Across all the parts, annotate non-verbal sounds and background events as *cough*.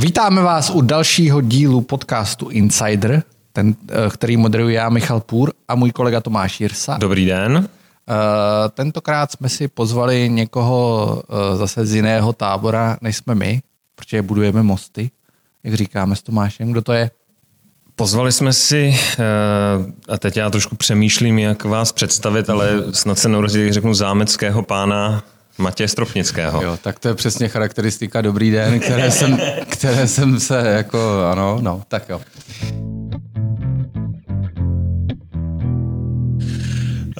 Vítáme vás u dalšího dílu podcastu Insider, ten, eh, který moderuje já, Michal Půr a můj kolega Tomáš Jirsa. Dobrý den. Uh, tentokrát jsme si pozvali někoho uh, zase z jiného tábora, než jsme my, protože budujeme mosty, jak říkáme s Tomášem. Kdo to je? Pozvali jsme si, a teď já trošku přemýšlím, jak vás představit, ale snad se neurazí, řeknu zámeckého pána Matěje Stropnického. Jo, tak to je přesně charakteristika Dobrý den, které jsem, které jsem se jako, ano, no, tak jo.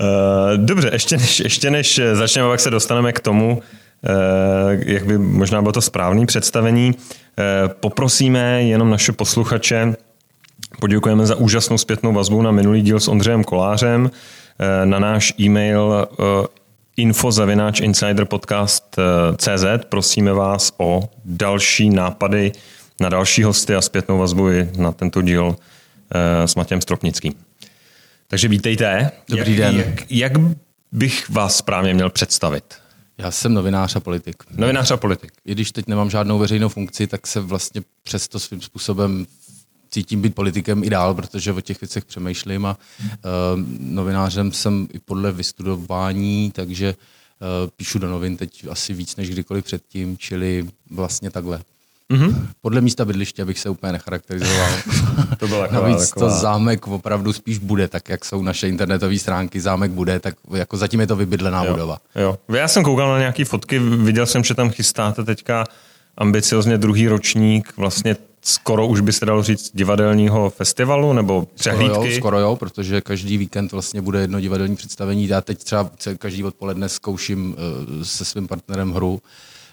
Uh, dobře, ještě než, ještě než začneme, jak se dostaneme k tomu, uh, jak by možná bylo to správné představení, uh, poprosíme jenom naše posluchače, poděkujeme za úžasnou zpětnou vazbu na minulý díl s Ondřejem Kolářem, na náš e-mail info.insiderpodcast.cz. Prosíme vás o další nápady na další hosty a zpětnou vazbu i na tento díl eh, s Matějem Stropnickým. Takže vítejte. Dobrý den. Jak, jak bych vás správně měl představit? Já jsem novinář a politik. Novinář a politik. I když teď nemám žádnou veřejnou funkci, tak se vlastně přesto svým způsobem cítím být politikem i dál, protože o těch věcech přemýšlím a uh, novinářem jsem i podle vystudování, takže uh, píšu do novin teď asi víc než kdykoliv předtím, čili vlastně takhle. Mm-hmm. Podle místa bydliště bych se úplně necharakterizoval. *laughs* to byla taková, Navíc taková... to zámek opravdu spíš bude, tak jak jsou naše internetové stránky, zámek bude, tak jako zatím je to vybydlená jo, budova. Jo. Já jsem koukal na nějaké fotky, viděl jsem, že tam chystáte teďka ambiciozně druhý ročník vlastně skoro už by se dalo říct divadelního festivalu nebo přehlídky? Skoro jo, skoro jo, protože každý víkend vlastně bude jedno divadelní představení. Já teď třeba každý odpoledne zkouším uh, se svým partnerem hru,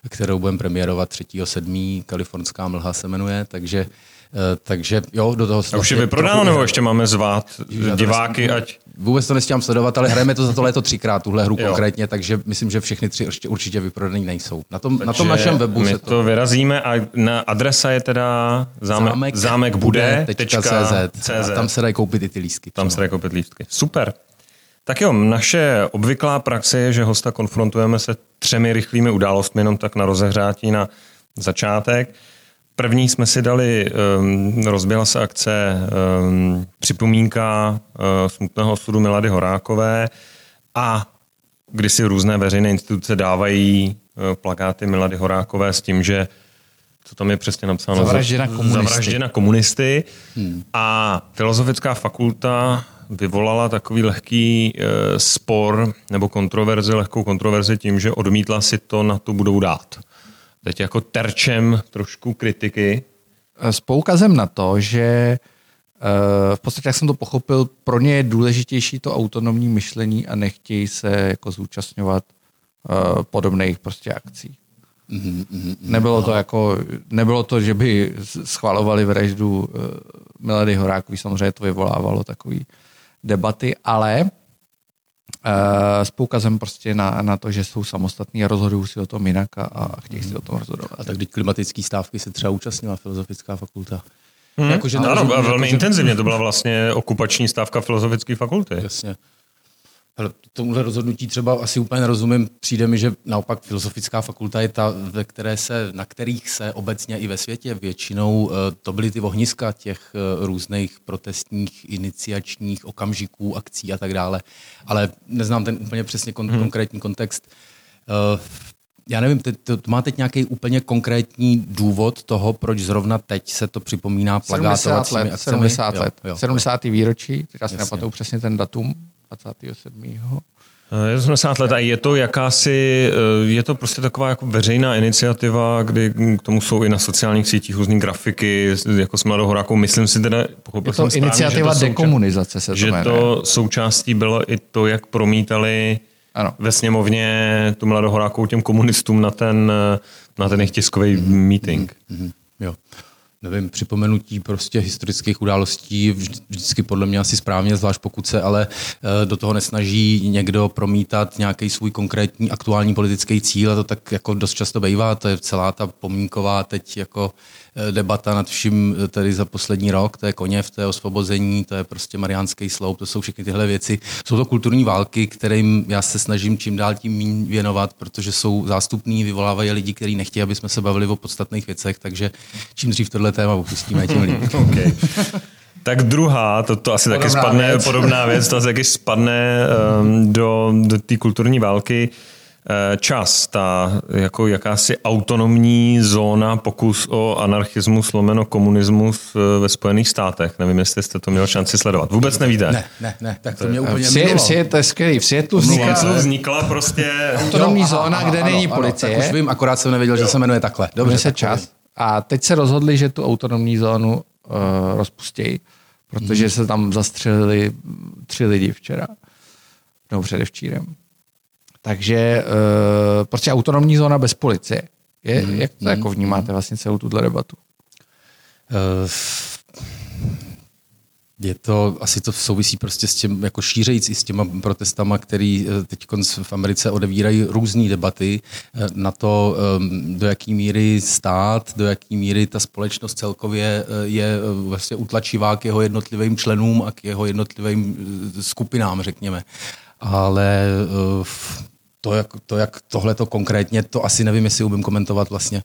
kterou budeme premiérovat 3.7. Kalifornská mlha se jmenuje, takže Eh, takže jo, do toho... A už je vyprodáno, nebo ještě máme zvát diváky, ať... Vůbec to nestíhám sledovat, ale hrajeme to za to léto třikrát, tuhle hru jo. konkrétně, takže myslím, že všechny tři ještě určitě vyprodaný nejsou. Na tom, na tom našem webu my se to... to vyrazíme a na adresa je teda zámek, zámek, zámek bude, tečka CZ, CZ. A tam se dají koupit i ty lístky. Tam se dají koupit lístky. Super. Tak jo, naše obvyklá praxe je, že hosta konfrontujeme se třemi rychlými událostmi, jenom tak na rozehřátí na začátek. První jsme si dali, um, rozběhla se akce um, připomínka uh, smutného osudu Milady Horákové a kdy si různé veřejné instituce dávají uh, plakáty Milady Horákové s tím, že co tam je přesně napsáno? Zavražděna komunisty. Zavražděna komunisty. Hmm. A Filozofická fakulta vyvolala takový lehký uh, spor nebo kontroverzi, lehkou kontroverzi tím, že odmítla si to na to budou dát teď jako terčem trošku kritiky. S poukazem na to, že eh, v podstatě, jak jsem to pochopil, pro ně je důležitější to autonomní myšlení a nechtějí se jako zúčastňovat eh, podobných prostě akcí. Mm-hmm, mm-hmm, nebylo to jako, nebylo to, že by schvalovali vraždu Milady Horákový, samozřejmě to vyvolávalo takový debaty, ale Uh, s poukazem prostě na, na to, že jsou samostatní a rozhodují si o tom jinak a, a chtějí si o tom rozhodovat. A tak když klimatické stávky se třeba účastnila Filozofická fakulta. Hmm. Jako, že ano, velmi jako, intenzivně, to byla vlastně okupační stávka Filozofické fakulty. Jasně. Ale tomuhle rozhodnutí třeba asi úplně nerozumím. Přijde mi, že naopak filozofická fakulta je ta, ve které se, na kterých se obecně i ve světě většinou eh, to byly ty ohniska těch eh, různých protestních, iniciačních okamžiků, akcí a tak dále. Ale neznám ten úplně přesně kon- hmm. konkrétní kontext. Eh, já nevím, to, to, to má teď nějaký úplně konkrétní důvod toho, proč zrovna teď se to připomíná plagátovacími 70 let, 70 let, jo, jo, 70. výročí, teď já si nepamatuju přesně ten datum, 27. Je to 70 let a je to jakási, eh, je to prostě taková jako veřejná iniciativa, kdy k tomu jsou i na sociálních sítích různé grafiky, jako s Mladou Horákou. Myslím si teda, pochopil je to jsem iniciativa správně, dekomunizace se to Že to součástí bylo i to, jak promítali ano. ve sněmovně tu Mladou Horákou těm komunistům na ten, na ten jejich tiskový mm-hmm. meeting. Mm-hmm. Jo nevím, připomenutí prostě historických událostí vždycky podle mě asi správně, zvlášť pokud se ale eh, do toho nesnaží někdo promítat nějaký svůj konkrétní aktuální politický cíl a to tak jako dost často bývá, to je celá ta pomínková teď jako debata nad vším tady za poslední rok, to je Koněv, to je osvobození, to je prostě Mariánský sloup, to jsou všechny tyhle věci. Jsou to kulturní války, kterým já se snažím čím dál tím méně věnovat, protože jsou zástupní, vyvolávají lidi, kteří nechtějí, aby jsme se bavili o podstatných věcech, takže čím dřív tohle téma opustíme, tím líp. *laughs* okay. Tak druhá, to, to asi podobná taky spadne, věc. podobná věc, to asi taky spadne um, do, do té kulturní války. Eh, čas, ta jako jakási autonomní zóna, pokus o anarchismus, lomeno komunismus eh, ve Spojených státech. Nevím, jestli jste to měl šanci sledovat. Vůbec nevíte? Ne, ne, ne, tak to mě úplně v, Sie, v, to je skvělý. V Světlu vznikla, vznikla prostě autonomní zóna, kde ano, není ano, policie. Tak už vím, akorát jsem nevěděl, jo. že se jmenuje takhle. Dobře, se čas. A teď se rozhodli, že tu autonomní zónu uh, rozpustí, protože hmm. se tam zastřelili tři lidi včera. Nebo předevčírem. Takže uh, prostě autonomní zóna bez policie. Je, hmm. Jak to hmm. jako vnímáte vlastně celou tuhle debatu? Uh, je to, asi to souvisí prostě s tím, jako šířejíc i s těma protestama, který eh, teď v Americe odevírají různé debaty na to, do jaký míry stát, do jaký míry ta společnost celkově je vlastně utlačivá k jeho jednotlivým členům a k jeho jednotlivým skupinám, řekněme. Ale to, jak, to, jak tohle to konkrétně, to asi nevím, jestli umím komentovat vlastně.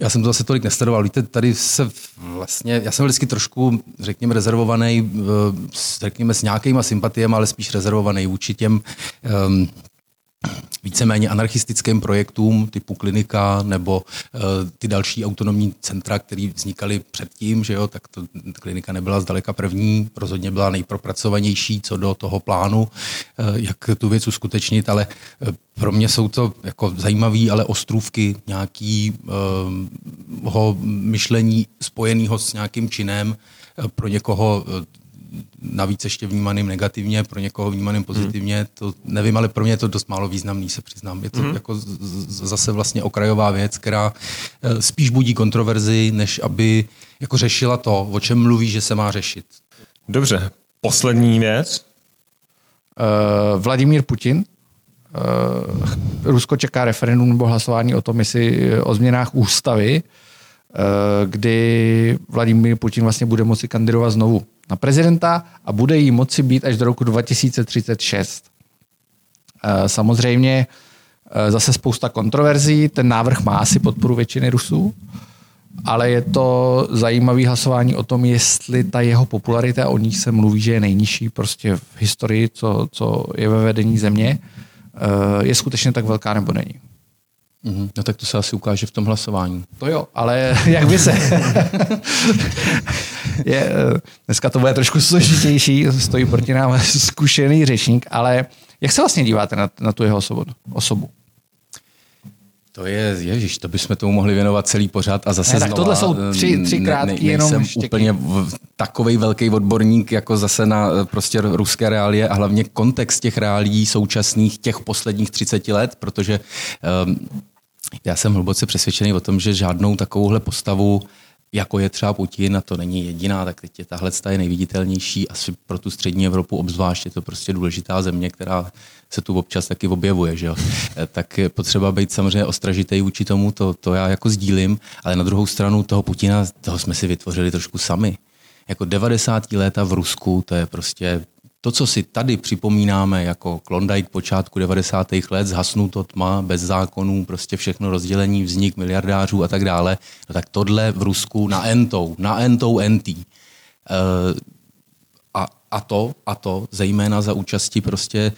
Já jsem to zase tolik nesledoval. Víte, tady se vlastně, já jsem vždycky trošku, řekněme, rezervovaný, eh, řekněme, s nějakýma sympatiemi, ale spíš rezervovaný vůči těm um, víceméně anarchistickým projektům typu klinika nebo uh, ty další autonomní centra, které vznikaly předtím, že jo, tak to, klinika nebyla zdaleka první, rozhodně byla nejpropracovanější co do toho plánu, uh, jak tu věc uskutečnit, ale uh, pro mě jsou to jako zajímavé, ale ostrůvky nějakého myšlení spojeného s nějakým činem, pro někoho navíc ještě vnímaným negativně, pro někoho vnímaným pozitivně, hmm. to nevím, ale pro mě je to dost málo významný, se přiznám. Je to hmm. jako zase vlastně okrajová věc, která eh, spíš budí kontroverzi, než aby jako řešila to, o čem mluví, že se má řešit. Dobře, poslední věc. Uh, Vladimír Putin. Uh, Rusko čeká referendum nebo hlasování o tom, jestli o změnách ústavy, uh, kdy Vladimír Putin vlastně bude moci kandidovat znovu na prezidenta a bude jí moci být až do roku 2036. Eh, samozřejmě eh, zase spousta kontroverzí, ten návrh má asi podporu většiny Rusů, ale je to zajímavé hlasování o tom, jestli ta jeho popularita, o ní se mluví, že je nejnižší prostě v historii, co, co je ve vedení země, eh, je skutečně tak velká nebo není. Mm-hmm. No tak to se asi ukáže v tom hlasování. To jo, ale *laughs* jak by se... *laughs* je, dneska to bude trošku složitější, stojí proti nám *laughs* zkušený řečník, ale jak se vlastně díváte na, na tu jeho osobu? osobu? To je, ježiš, to bychom tomu mohli věnovat celý pořád a zase ne, tak znova, tohle jsou tři, tři krátký ne, ne, jenom Jsem štěky. úplně takový velký odborník jako zase na prostě ruské reálie a hlavně kontext těch reálí současných těch posledních 30 let, protože um, já jsem hluboce přesvědčený o tom, že žádnou takovouhle postavu jako je třeba Putin, a to není jediná, tak teď je tahle je nejviditelnější, asi pro tu střední Evropu obzvlášť je to prostě důležitá země, která se tu občas taky objevuje, že jo? Eh, tak je potřeba být samozřejmě ostražitý vůči tomu, to, to já jako sdílím, ale na druhou stranu toho Putina, toho jsme si vytvořili trošku sami. Jako 90. léta v Rusku, to je prostě to, co si tady připomínáme jako Klondike počátku 90. let, zhasnuto tma, bez zákonů, prostě všechno rozdělení, vznik miliardářů a tak dále, no tak tohle v Rusku na entou, na entou entý. E, a, a to, a to zejména za účasti prostě e,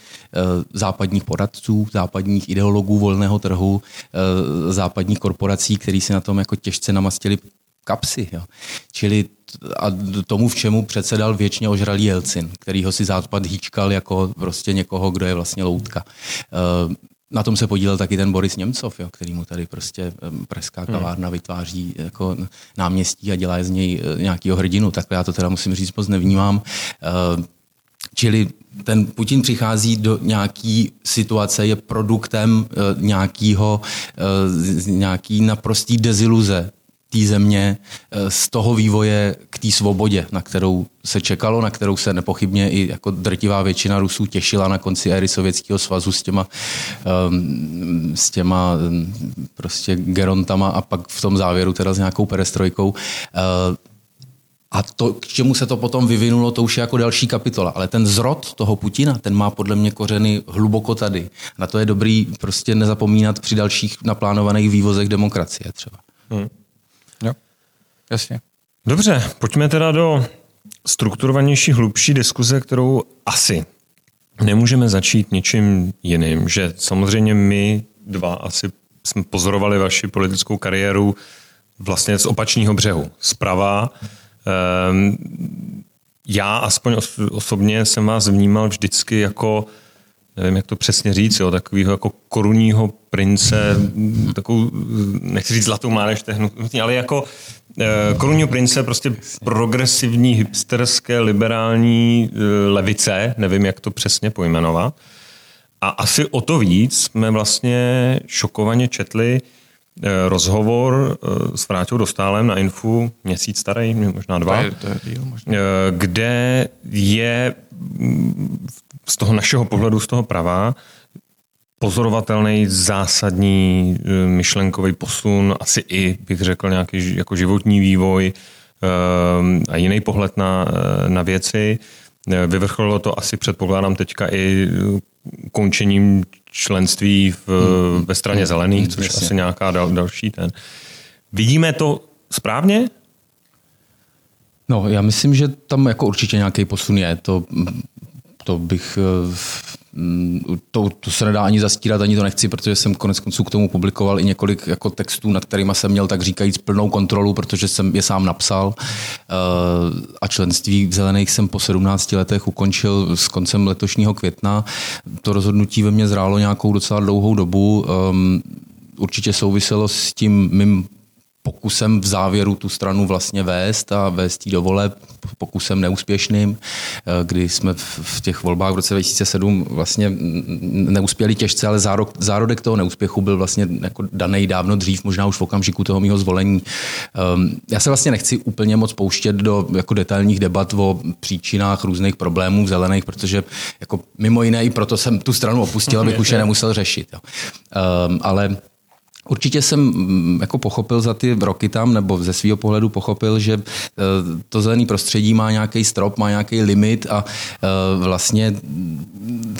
západních poradců, západních ideologů volného trhu, e, západních korporací, který si na tom jako těžce namastili kapsy. Jo. Čili a tomu, v čemu předsedal věčně ožralý Jelcin, který ho si západ hýčkal jako prostě někoho, kdo je vlastně loutka. Eh, na tom se podílel taky ten Boris Němcov, jo, který mu tady prostě pražská hmm. kavárna hmm. vytváří jako náměstí a dělá z něj eh, nějakýho hrdinu. Tak já to teda musím říct, moc nevnímám. Eh, čili ten Putin přichází do nějaký situace, je produktem nějakýho, nějaký naprostý deziluze té země eh, z toho vývoje k té svobodě, na kterou se čekalo, na kterou se nepochybně i jako drtivá většina Rusů těšila na konci éry Sovětského svazu s těma, um, s těma um, prostě gerontama a pak v tom závěru teda s nějakou perestrojkou. Uh, a to, k čemu se to potom vyvinulo, to už je jako další kapitola. Ale ten zrod toho Putina, ten má podle mě kořeny hluboko tady. Na to je dobrý prostě nezapomínat při dalších naplánovaných vývozech demokracie třeba. Hmm. Jasně. Dobře, pojďme teda do strukturovanější, hlubší diskuze, kterou asi nemůžeme začít ničím jiným. Že samozřejmě my dva asi jsme pozorovali vaši politickou kariéru vlastně z opačného břehu. Zprava, Ehm, já aspoň osobně jsem vás vnímal vždycky jako nevím, jak to přesně říct, jo, takového jako korunního prince, takovou, nechci říct zlatou mládež, ale jako korunního prince, prostě progresivní, hipsterské, liberální eh, levice, nevím, jak to přesně pojmenovat. A asi o to víc jsme vlastně šokovaně četli Eh, rozhovor eh, s Vráťou Dostálem na Infu, měsíc starý, možná dva, to je, to je díl, možná. Eh, kde je mm, z toho našeho pohledu, z toho prava, pozorovatelný zásadní myšlenkový posun, asi i, bych řekl, nějaký jako životní vývoj a jiný pohled na, na věci. Vyvrcholilo to asi, předpokládám, teďka i končením členství v, hmm. ve straně zelených, což je asi nějaká dal, další ten. Vidíme to správně? No, já myslím, že tam jako určitě nějaký posun je. To, to bych eh, Mm, to, to se nedá ani zastírat, ani to nechci, protože jsem konec konců k tomu publikoval i několik jako textů, nad kterými jsem měl tak říkajíc plnou kontrolu, protože jsem je sám napsal eh, a členství v Zelených jsem po 17 letech ukončil s koncem letošního května. To rozhodnutí ve mně zrálo nějakou docela dlouhou dobu. Ehm, určitě souviselo s tím mým pokusem v závěru tu stranu vlastně vést a vést jí do voleb, pokusem neúspěšným, eh, kdy jsme v těch volbách v roce 2007 vlastně neuspěli těžce, ale zárok, zárodek toho neúspěchu byl vlastně jako daný dávno dřív, možná už v okamžiku toho mého zvolení. Ehm, já se vlastně nechci úplně moc pouštět do jako detailních debat o příčinách různých problémů zelených, protože jako mimo jiné i proto jsem tu stranu opustil, abych už je nemusel řešit. Jo. Um, ale Určitě jsem mm, jako pochopil za ty roky tam, nebo ze svého pohledu pochopil, že e, to zelené prostředí má nějaký strop, má nějaký limit a e, vlastně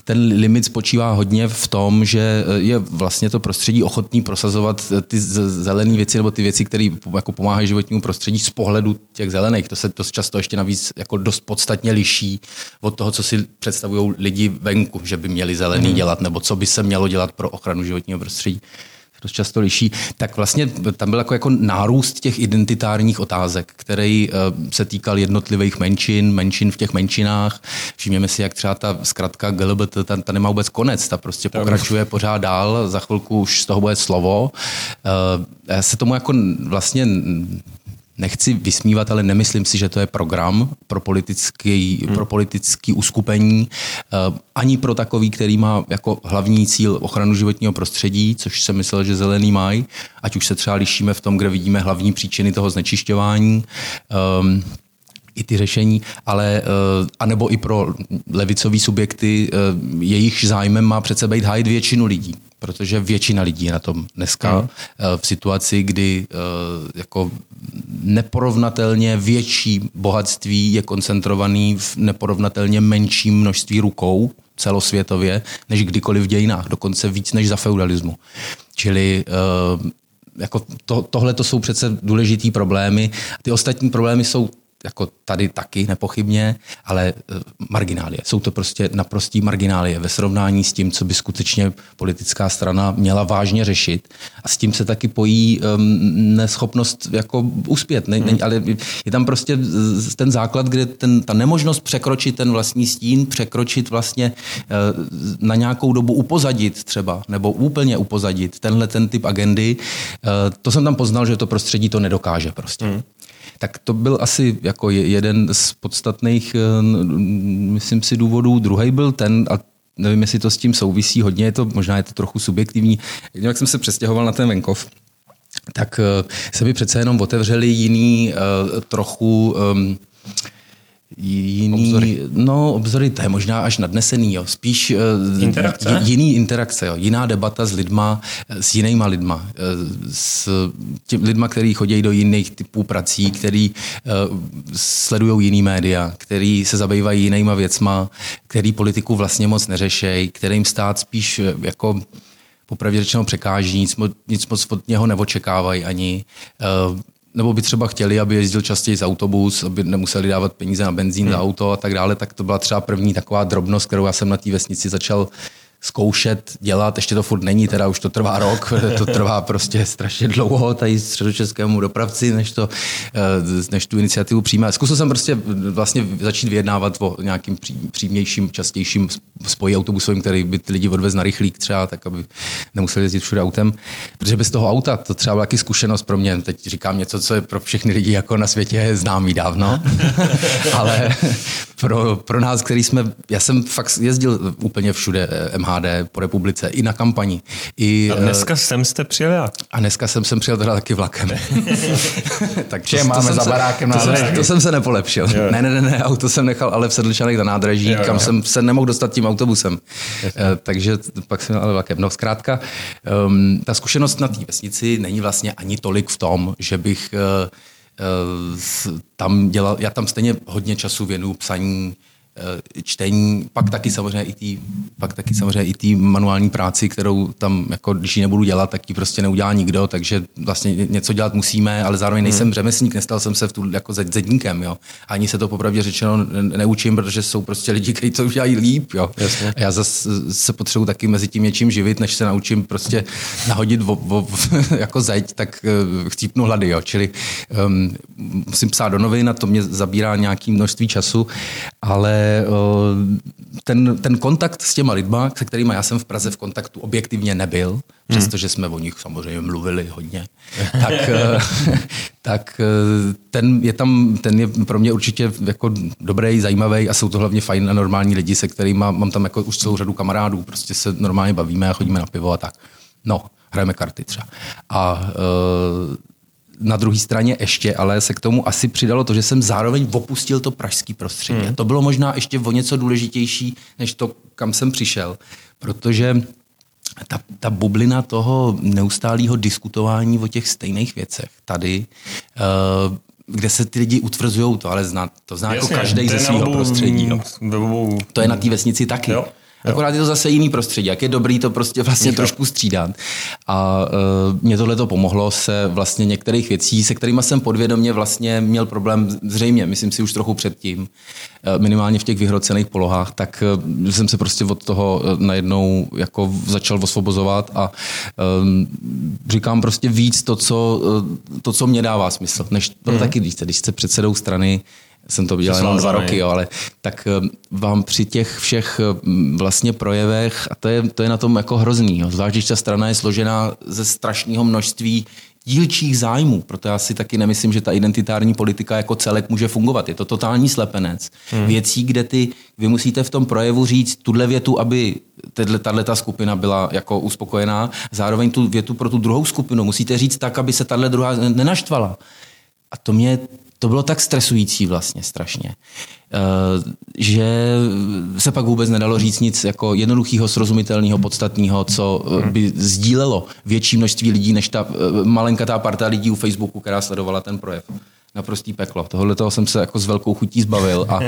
ten limit spočívá hodně v tom, že je vlastně to prostředí ochotný prosazovat ty zelené věci nebo ty věci, které jako pomáhají životnímu prostředí z pohledu těch zelených. To se dost často ještě navíc jako dost podstatně liší od toho, co si představují lidi venku, že by měli zelený mm. dělat, nebo co by se mělo dělat pro ochranu životního prostředí dost často liší, tak vlastně tam byl jako, jako nárůst těch identitárních otázek, který uh, se týkal jednotlivých menšin, menšin v těch menšinách. Všimněme si, jak třeba ta zkratka GLBT, ta, ta nemá vůbec konec, ta prostě pokračuje pořád dál, za chvilku už z toho bude slovo. Uh, já se tomu jako vlastně nechci vysmívat, ale nemyslím si, že to je program pro politický, hmm. pro politický uskupení, eh, ani pro takový, který má jako hlavní cíl ochranu životního prostředí, což jsem myslel, že zelený mají, ať už se třeba lišíme v tom, kde vidíme hlavní příčiny toho znečišťování. Um, i ty řešení, ale uh, anebo i pro levicové subjekty, uh, jejich zájmem má přece být hájit většinu lidí protože většina lidí je na tom dneska mm. v situaci, kdy eh, jako neporovnatelně větší bohatství je koncentrovaný v neporovnatelně menším množství rukou celosvětově, než kdykoliv v dějinách, dokonce víc než za feudalismu. Čili eh, jako to, tohle to jsou přece důležitý problémy. Ty ostatní problémy jsou jako tady taky nepochybně, ale eh, marginálie. Jsou to prostě naprostý marginálie ve srovnání s tím, co by skutečně politická strana měla vážně řešit. A s tím se taky pojí um, neschopnost jako uspět. Ne, ne, hmm. ale je tam prostě ten základ, kde ten, ta nemožnost překročit ten vlastní stín, překročit vlastně uh, na nějakou dobu upozadit třeba, nebo úplně upozadit tenhle ten typ agendy. Uh, to jsem tam poznal, že to prostředí to nedokáže prostě. Hmm. Tak to byl asi jako jeden z podstatných, eh, myslím si, důvodů. Druhý byl ten, a nevím, jestli to s tím souvisí hodně, je to, možná je to trochu subjektivní. Jak jsem se přestěhoval na ten venkov, tak se by přece jenom otevřeli jiný trochu um, jiný, obzory. no obzory, to je možná až nadnesený, jo. spíš uh, interakce? jiný interakce, jo. jiná debata s lidma, eh, s jinýma lidma, uh, s těm lidma, kteří chodí do jiných typů prací, který uh, sledují jiný média, který se zabývají jinýma věcma, který politiku vlastně moc neřešejí, kterým stát spíš jako popravdě řečeno překáží, nic, nic moc od něho neočekávají ani. Uh, nebo by třeba chtěli, aby jezdil častěji z autobus, aby nemuseli dávat peníze na benzín hmm. za auto a tak dále, tak to byla třeba první taková drobnost, kterou já jsem na té vesnici začal zkoušet dělat, ještě to furt není, teda už to trvá rok, *laughs* to trvá prostě strašně dlouho tady středočeskému dopravci, než, to, eh, než tu iniciativu přijme. Zkusil jsem prostě vlastně začít vyjednávat o nějakým přímějším, častějším spoji autobusovým, který by ty lidi odvez na rychlík třeba, tak aby nemuseli jezdit všude autem. Protože bez toho auta, to třeba byla taky zkušenost pro mě, teď říkám něco, co je pro všechny lidi jako na světě známý dávno, *laughs* ale pro, pro nás, který jsme, já jsem fakt jezdil úplně všude MH MHD po republice, i na kampani. I, a dneska jsem jste přijel A dneska jsem sem přijel teda taky vlakem. *laughs* tak to, máme to za barákem to, to, jsem, to jsem se nepolepšil. Jo. Ne, ne, ne, ne, auto jsem nechal ale v Sedlčanech na nádraží, jo, jo. kam jsem se nemohl dostat tím autobusem. Uh, takže pak jsem ale vlakem. No zkrátka, um, ta zkušenost na té vesnici není vlastně ani tolik v tom, že bych uh, tam dělal, já tam stejně hodně času věnu psaní Eh, čtení, pak taky samozřejmě i tý, pak taky samozřejmě i tý manuální práci, kterou tam, jako když ji nebudu dělat, tak ji prostě neudělá nikdo, takže vlastně něco dělat musíme, ale zároveň nejsem hmm. řemeslník, nestal jsem se v tu, jako zedníkem, jo. Ani se to popravdě řečeno neučím, protože jsou prostě lidi, kteří to udělají líp, jo. Jasně. A já zase se potřebuji taky mezi tím něčím živit, než se naučím prostě nahodit vo, vo, *laughs* jako zeď, tak uh, chcípnu hlady, jo. Čili um, musím psát do novin a to mě zabírá nějaký množství času, ale ten, ten kontakt s těma lidma, se kterými já jsem v Praze v kontaktu objektivně nebyl, hmm. přestože jsme o nich samozřejmě mluvili hodně, *laughs* tak, eh, tak eh, ten je tam, ten je pro mě určitě jako dobrý, zajímavý a jsou to hlavně fajn a normální lidi, se kterými mám tam jako už celou řadu kamarádů, prostě se normálně bavíme a chodíme na pivo a tak. No, hrajeme karty třeba. A uh, na druhé straně ještě, ale se k tomu asi přidalo to, že jsem zároveň opustil to pražský prostředí. Hmm. To bylo možná ještě o něco důležitější, než to, kam jsem přišel, protože ta, ta bublina toho neustálého diskutování o těch stejných věcech tady, uh, kde se ty lidi utvrzují, to ale zná, to zná jako Jasně, jako každý ze svého prostředí. Jo. To je na té vesnici taky. Jo. Akorát je to zase jiný prostředí. Jak je dobrý to prostě vlastně trošku střídat. A uh, mě tohle to pomohlo se vlastně některých věcí, se kterými jsem podvědomě vlastně měl problém zřejmě, myslím si už trochu předtím, uh, minimálně v těch vyhrocených polohách, tak uh, jsem se prostě od toho uh, najednou jako začal osvobozovat a uh, říkám prostě víc to, co, uh, to, co mě dává smysl. Než to mm. taky, když jste, když jste předsedou strany, jsem to viděl jenom dva roky, jo, ale tak eh, vám při těch všech eh, vlastně projevech, a to je, to je na tom jako hrozný, jo, zvlášť když ta strana je složená ze strašného množství dílčích zájmů, proto já si taky nemyslím, že ta identitární politika jako celek může fungovat. Je to totální slepenec. Hmm. Věcí, kde ty, vy musíte v tom projevu říct tuhle větu, aby tahle skupina byla jako uspokojená, zároveň tu větu pro tu druhou skupinu musíte říct tak, aby se tahle druhá nenaštvala. A to mě to bylo tak stresující vlastně strašně, eh, že se pak vůbec nedalo říct nic jako jednoduchého, srozumitelného, podstatného, co eh, by sdílelo větší množství lidí, než ta eh, malenkatá parta lidí u Facebooku, která sledovala ten projev naprostý peklo. Tohle toho jsem se jako s velkou chutí zbavil a uh,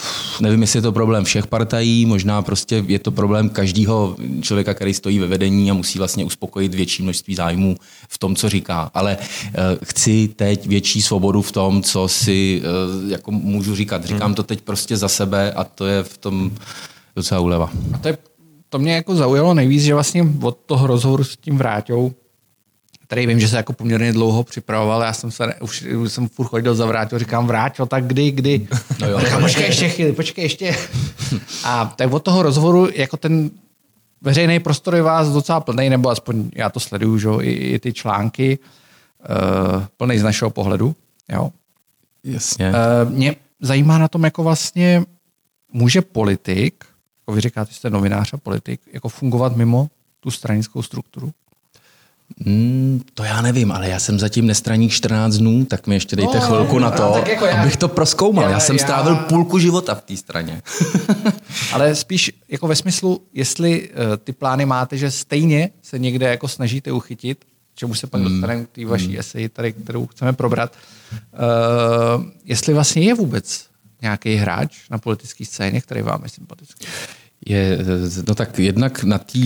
*laughs* nevím, jestli je to problém všech partají, možná prostě je to problém každého člověka, který stojí ve vedení a musí vlastně uspokojit větší množství zájmů v tom, co říká. Ale uh, chci teď větší svobodu v tom, co si uh, jako můžu říkat. Říkám hmm. to teď prostě za sebe a to je v tom docela uleva. A to, je, to mě jako zaujalo nejvíc, že vlastně od toho rozhovoru s tím Vráťou který vím, že se jako poměrně dlouho připravoval, já jsem se, už, už jsem furt chodil za vrátil, říkám vrátil, tak kdy, kdy? No jo. Říkám, počkej ještě chvíli, počkej ještě. *laughs* A tak od toho rozhovoru, jako ten veřejný prostor je vás docela plný, nebo aspoň já to sleduju, že i, i ty články, uh, plný z našeho pohledu. Jo. Jasně. Uh, mě zajímá na tom, jako vlastně může politik, jako vy říkáte, jste novinář a politik, jako fungovat mimo tu stranickou strukturu? Hmm, to já nevím, ale já jsem zatím nestraník 14 dnů, tak mi ještě dejte no, chvilku na to, tak jako já, abych to proskoumal. Já, já jsem já... strávil půlku života v té straně. *laughs* ale spíš jako ve smyslu, jestli uh, ty plány máte, že stejně se někde jako snažíte uchytit, čemu se pak hmm. dostaneme k té vaší hmm. eseji, tady, kterou chceme probrat, uh, jestli vlastně je vůbec nějaký hráč na politické scéně, který vám je sympatický. Je, no tak jednak na té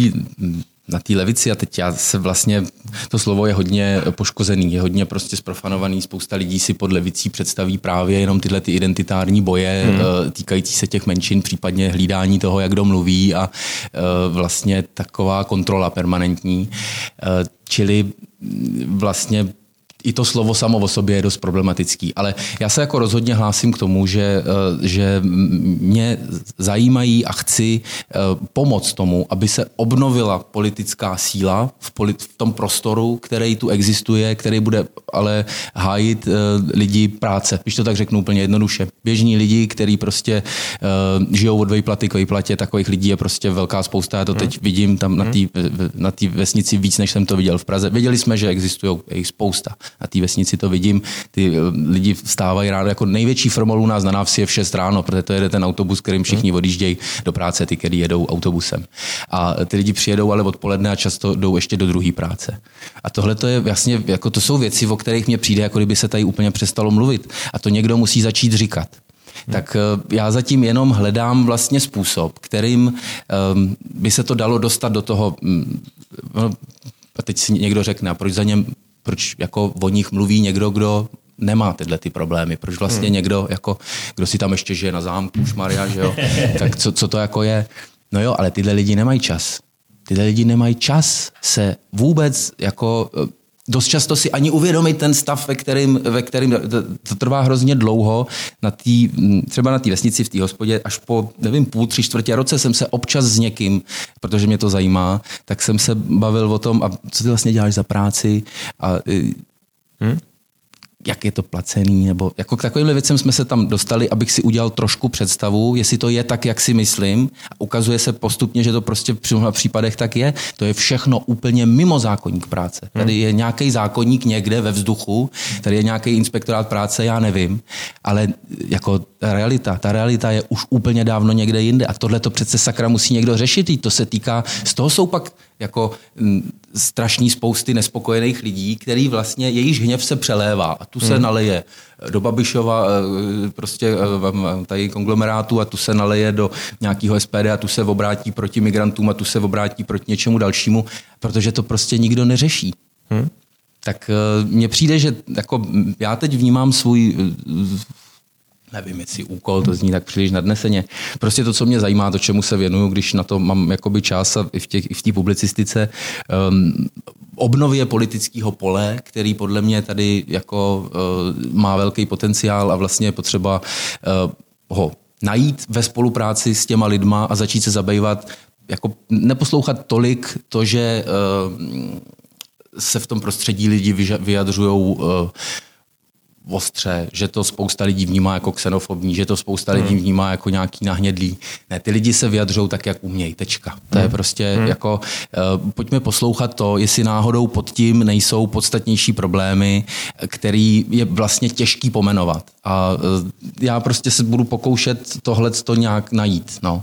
na té levici a teď já se vlastně, to slovo je hodně poškozený, je hodně prostě sprofanovaný, spousta lidí si pod levicí představí právě jenom tyhle ty identitární boje hmm. Týkající se těch menšin, případně hlídání toho, jak kdo mluví a eh, vlastně taková kontrola permanentní. Eh, čili vlastně i to slovo samo o sobě je dost problematický. Ale já se jako rozhodně hlásím k tomu, že, eh, že mě zajímají a chci eh, pomoct tomu, aby se obnovila politická síla v, polit, v tom prostoru, který tu existuje, který bude ale hájit eh, lidi práce, když to tak řeknu úplně jednoduše. Běžní lidi, kteří prostě žijou od vejplaty k vejplatě, takových lidí je prostě velká spousta. Já to teď hmm. vidím tam na té na vesnici víc, než jsem to viděl v Praze. Věděli jsme, že existují jejich spousta na té vesnici to vidím, ty eh, lidi vstávají ráno, jako největší formol u nás na návsi je v 6 ráno, protože to jede ten autobus, kterým všichni hmm. odjíždějí do práce, ty, kteří jedou autobusem. A ty lidi přijedou ale odpoledne a často jdou ještě do druhé práce. A tohle to je vlastně, jako to jsou věci, o kterých mě přijde, jako kdyby se tady úplně přestalo mluvit. A to někdo musí začít říkat hmm. tak eh, já zatím jenom hledám vlastně způsob, kterým um, by se to dalo dostat do toho, um, a teď si někdo řekne, a proč za něm proč jako o nich mluví někdo, kdo nemá tyhle ty problémy. Proč vlastně hmm. někdo, jako, kdo si tam ještě žije na zámku, Maria, že jo? *laughs* tak co, co to jako je? No jo, ale tyhle lidi nemají čas. Tyhle lidi nemají čas se vůbec jako dost často si ani uvědomit ten stav, ve kterým, ve kterým to, trvá hrozně dlouho. Na tý, třeba na té vesnici v té hospodě, až po, nevím, půl, tři čtvrtě roce jsem se občas s někým, protože mě to zajímá, tak jsem se bavil o tom, a co ty vlastně děláš za práci a hmm? Jak je to placený, nebo jako k takovým věcem jsme se tam dostali, abych si udělal trošku představu, jestli to je tak, jak si myslím. A ukazuje se postupně, že to prostě v mnoha případech tak je. To je všechno úplně mimo zákonník práce. Hmm. Tady je nějaký zákonník někde ve vzduchu, tady je nějaký inspektorát práce, já nevím, ale jako ta realita, ta realita je už úplně dávno někde jinde a tohle to přece sakra musí někdo řešit. To se týká, z toho jsou pak jako m, strašný spousty nespokojených lidí, který vlastně, jejich hněv se přelévá a tu se hmm. naleje do Babišova eh, prostě eh, tady konglomerátu a tu se naleje do nějakého SPD a tu se obrátí proti migrantům a tu se obrátí proti něčemu dalšímu, protože to prostě nikdo neřeší. Hmm. Tak eh, mně přijde, že jako já teď vnímám svůj nevím, jestli úkol, to zní tak příliš nadneseně. Prostě to, co mě zajímá, to, čemu se věnuju, když na to mám jakoby čas a i v, těch, v té publicistice, um, obnově politického pole, který podle mě tady jako uh, má velký potenciál a vlastně je potřeba uh, ho najít ve spolupráci s těma lidma a začít se zabývat, jako neposlouchat tolik to, že uh, se v tom prostředí lidi vyjadřují uh, ostře, že to spousta lidí vnímá jako xenofobní, že to spousta hmm. lidí vnímá jako nějaký nahnědlý. Ne, ty lidi se vyjadřují tak, jak umějí, tečka. To hmm. je prostě hmm. jako, uh, pojďme poslouchat to, jestli náhodou pod tím nejsou podstatnější problémy, který je vlastně těžký pomenovat. A uh, já prostě se budu pokoušet tohle to nějak najít. No.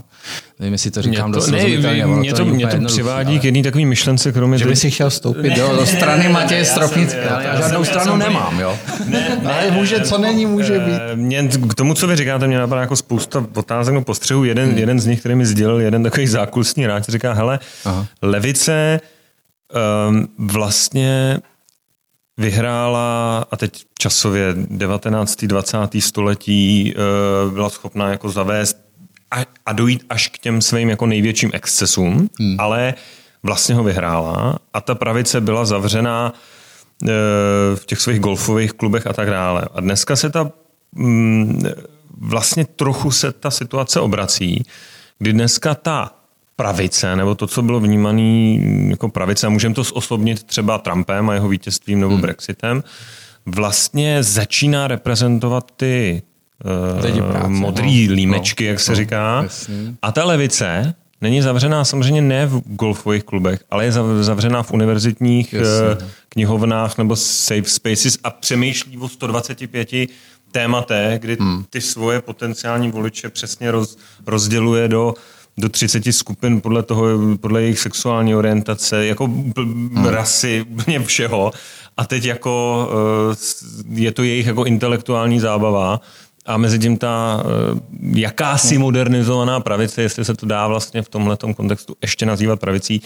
Nevím, jestli to říkám mě to, ne, mě to, mě to přivádí ale... k jedný takový myšlence, kromě... Že by si chtěl vstoupit do, do strany Matěje Stropnické. Já, já, žádnou stranu nemám, jo. Ne, *laughs* ne, ale může, co není, může být. Eh, mě, k tomu, co vy říkáte, mě napadá jako spousta otázek, no postřehů. Jeden, hmm. jeden z nich, který mi sdělil, jeden takový zákusní rád, říká, hele, Aha. levice um, vlastně vyhrála, a teď časově 19. 20. století uh, byla schopná jako zavést a, a dojít až k těm svým jako největším excesům, hmm. ale vlastně ho vyhrála a ta pravice byla zavřená e, v těch svých golfových klubech a tak dále. A dneska se ta mm, vlastně trochu se ta situace obrací, kdy dneska ta pravice, nebo to, co bylo vnímané jako pravice, a můžeme to zosobnit třeba Trumpem a jeho vítězstvím nebo hmm. Brexitem, vlastně začíná reprezentovat ty modrý no. límečky, jak se no, říká. Jasný. A ta levice není zavřená samozřejmě ne v golfových klubech, ale je zavřená v univerzitních. Eh, knihovnách nebo safe spaces a přemýšlí o 125 tématech, kdy hmm. ty svoje potenciální voliče přesně roz, rozděluje do do 30 skupin podle toho, podle jejich sexuální orientace, jako hmm. rasy, úplně všeho. A teď jako eh, je to jejich jako intelektuální zábava a mezi tím ta eh, jakási modernizovaná pravice, jestli se to dá vlastně v tomhle kontextu ještě nazývat pravicí,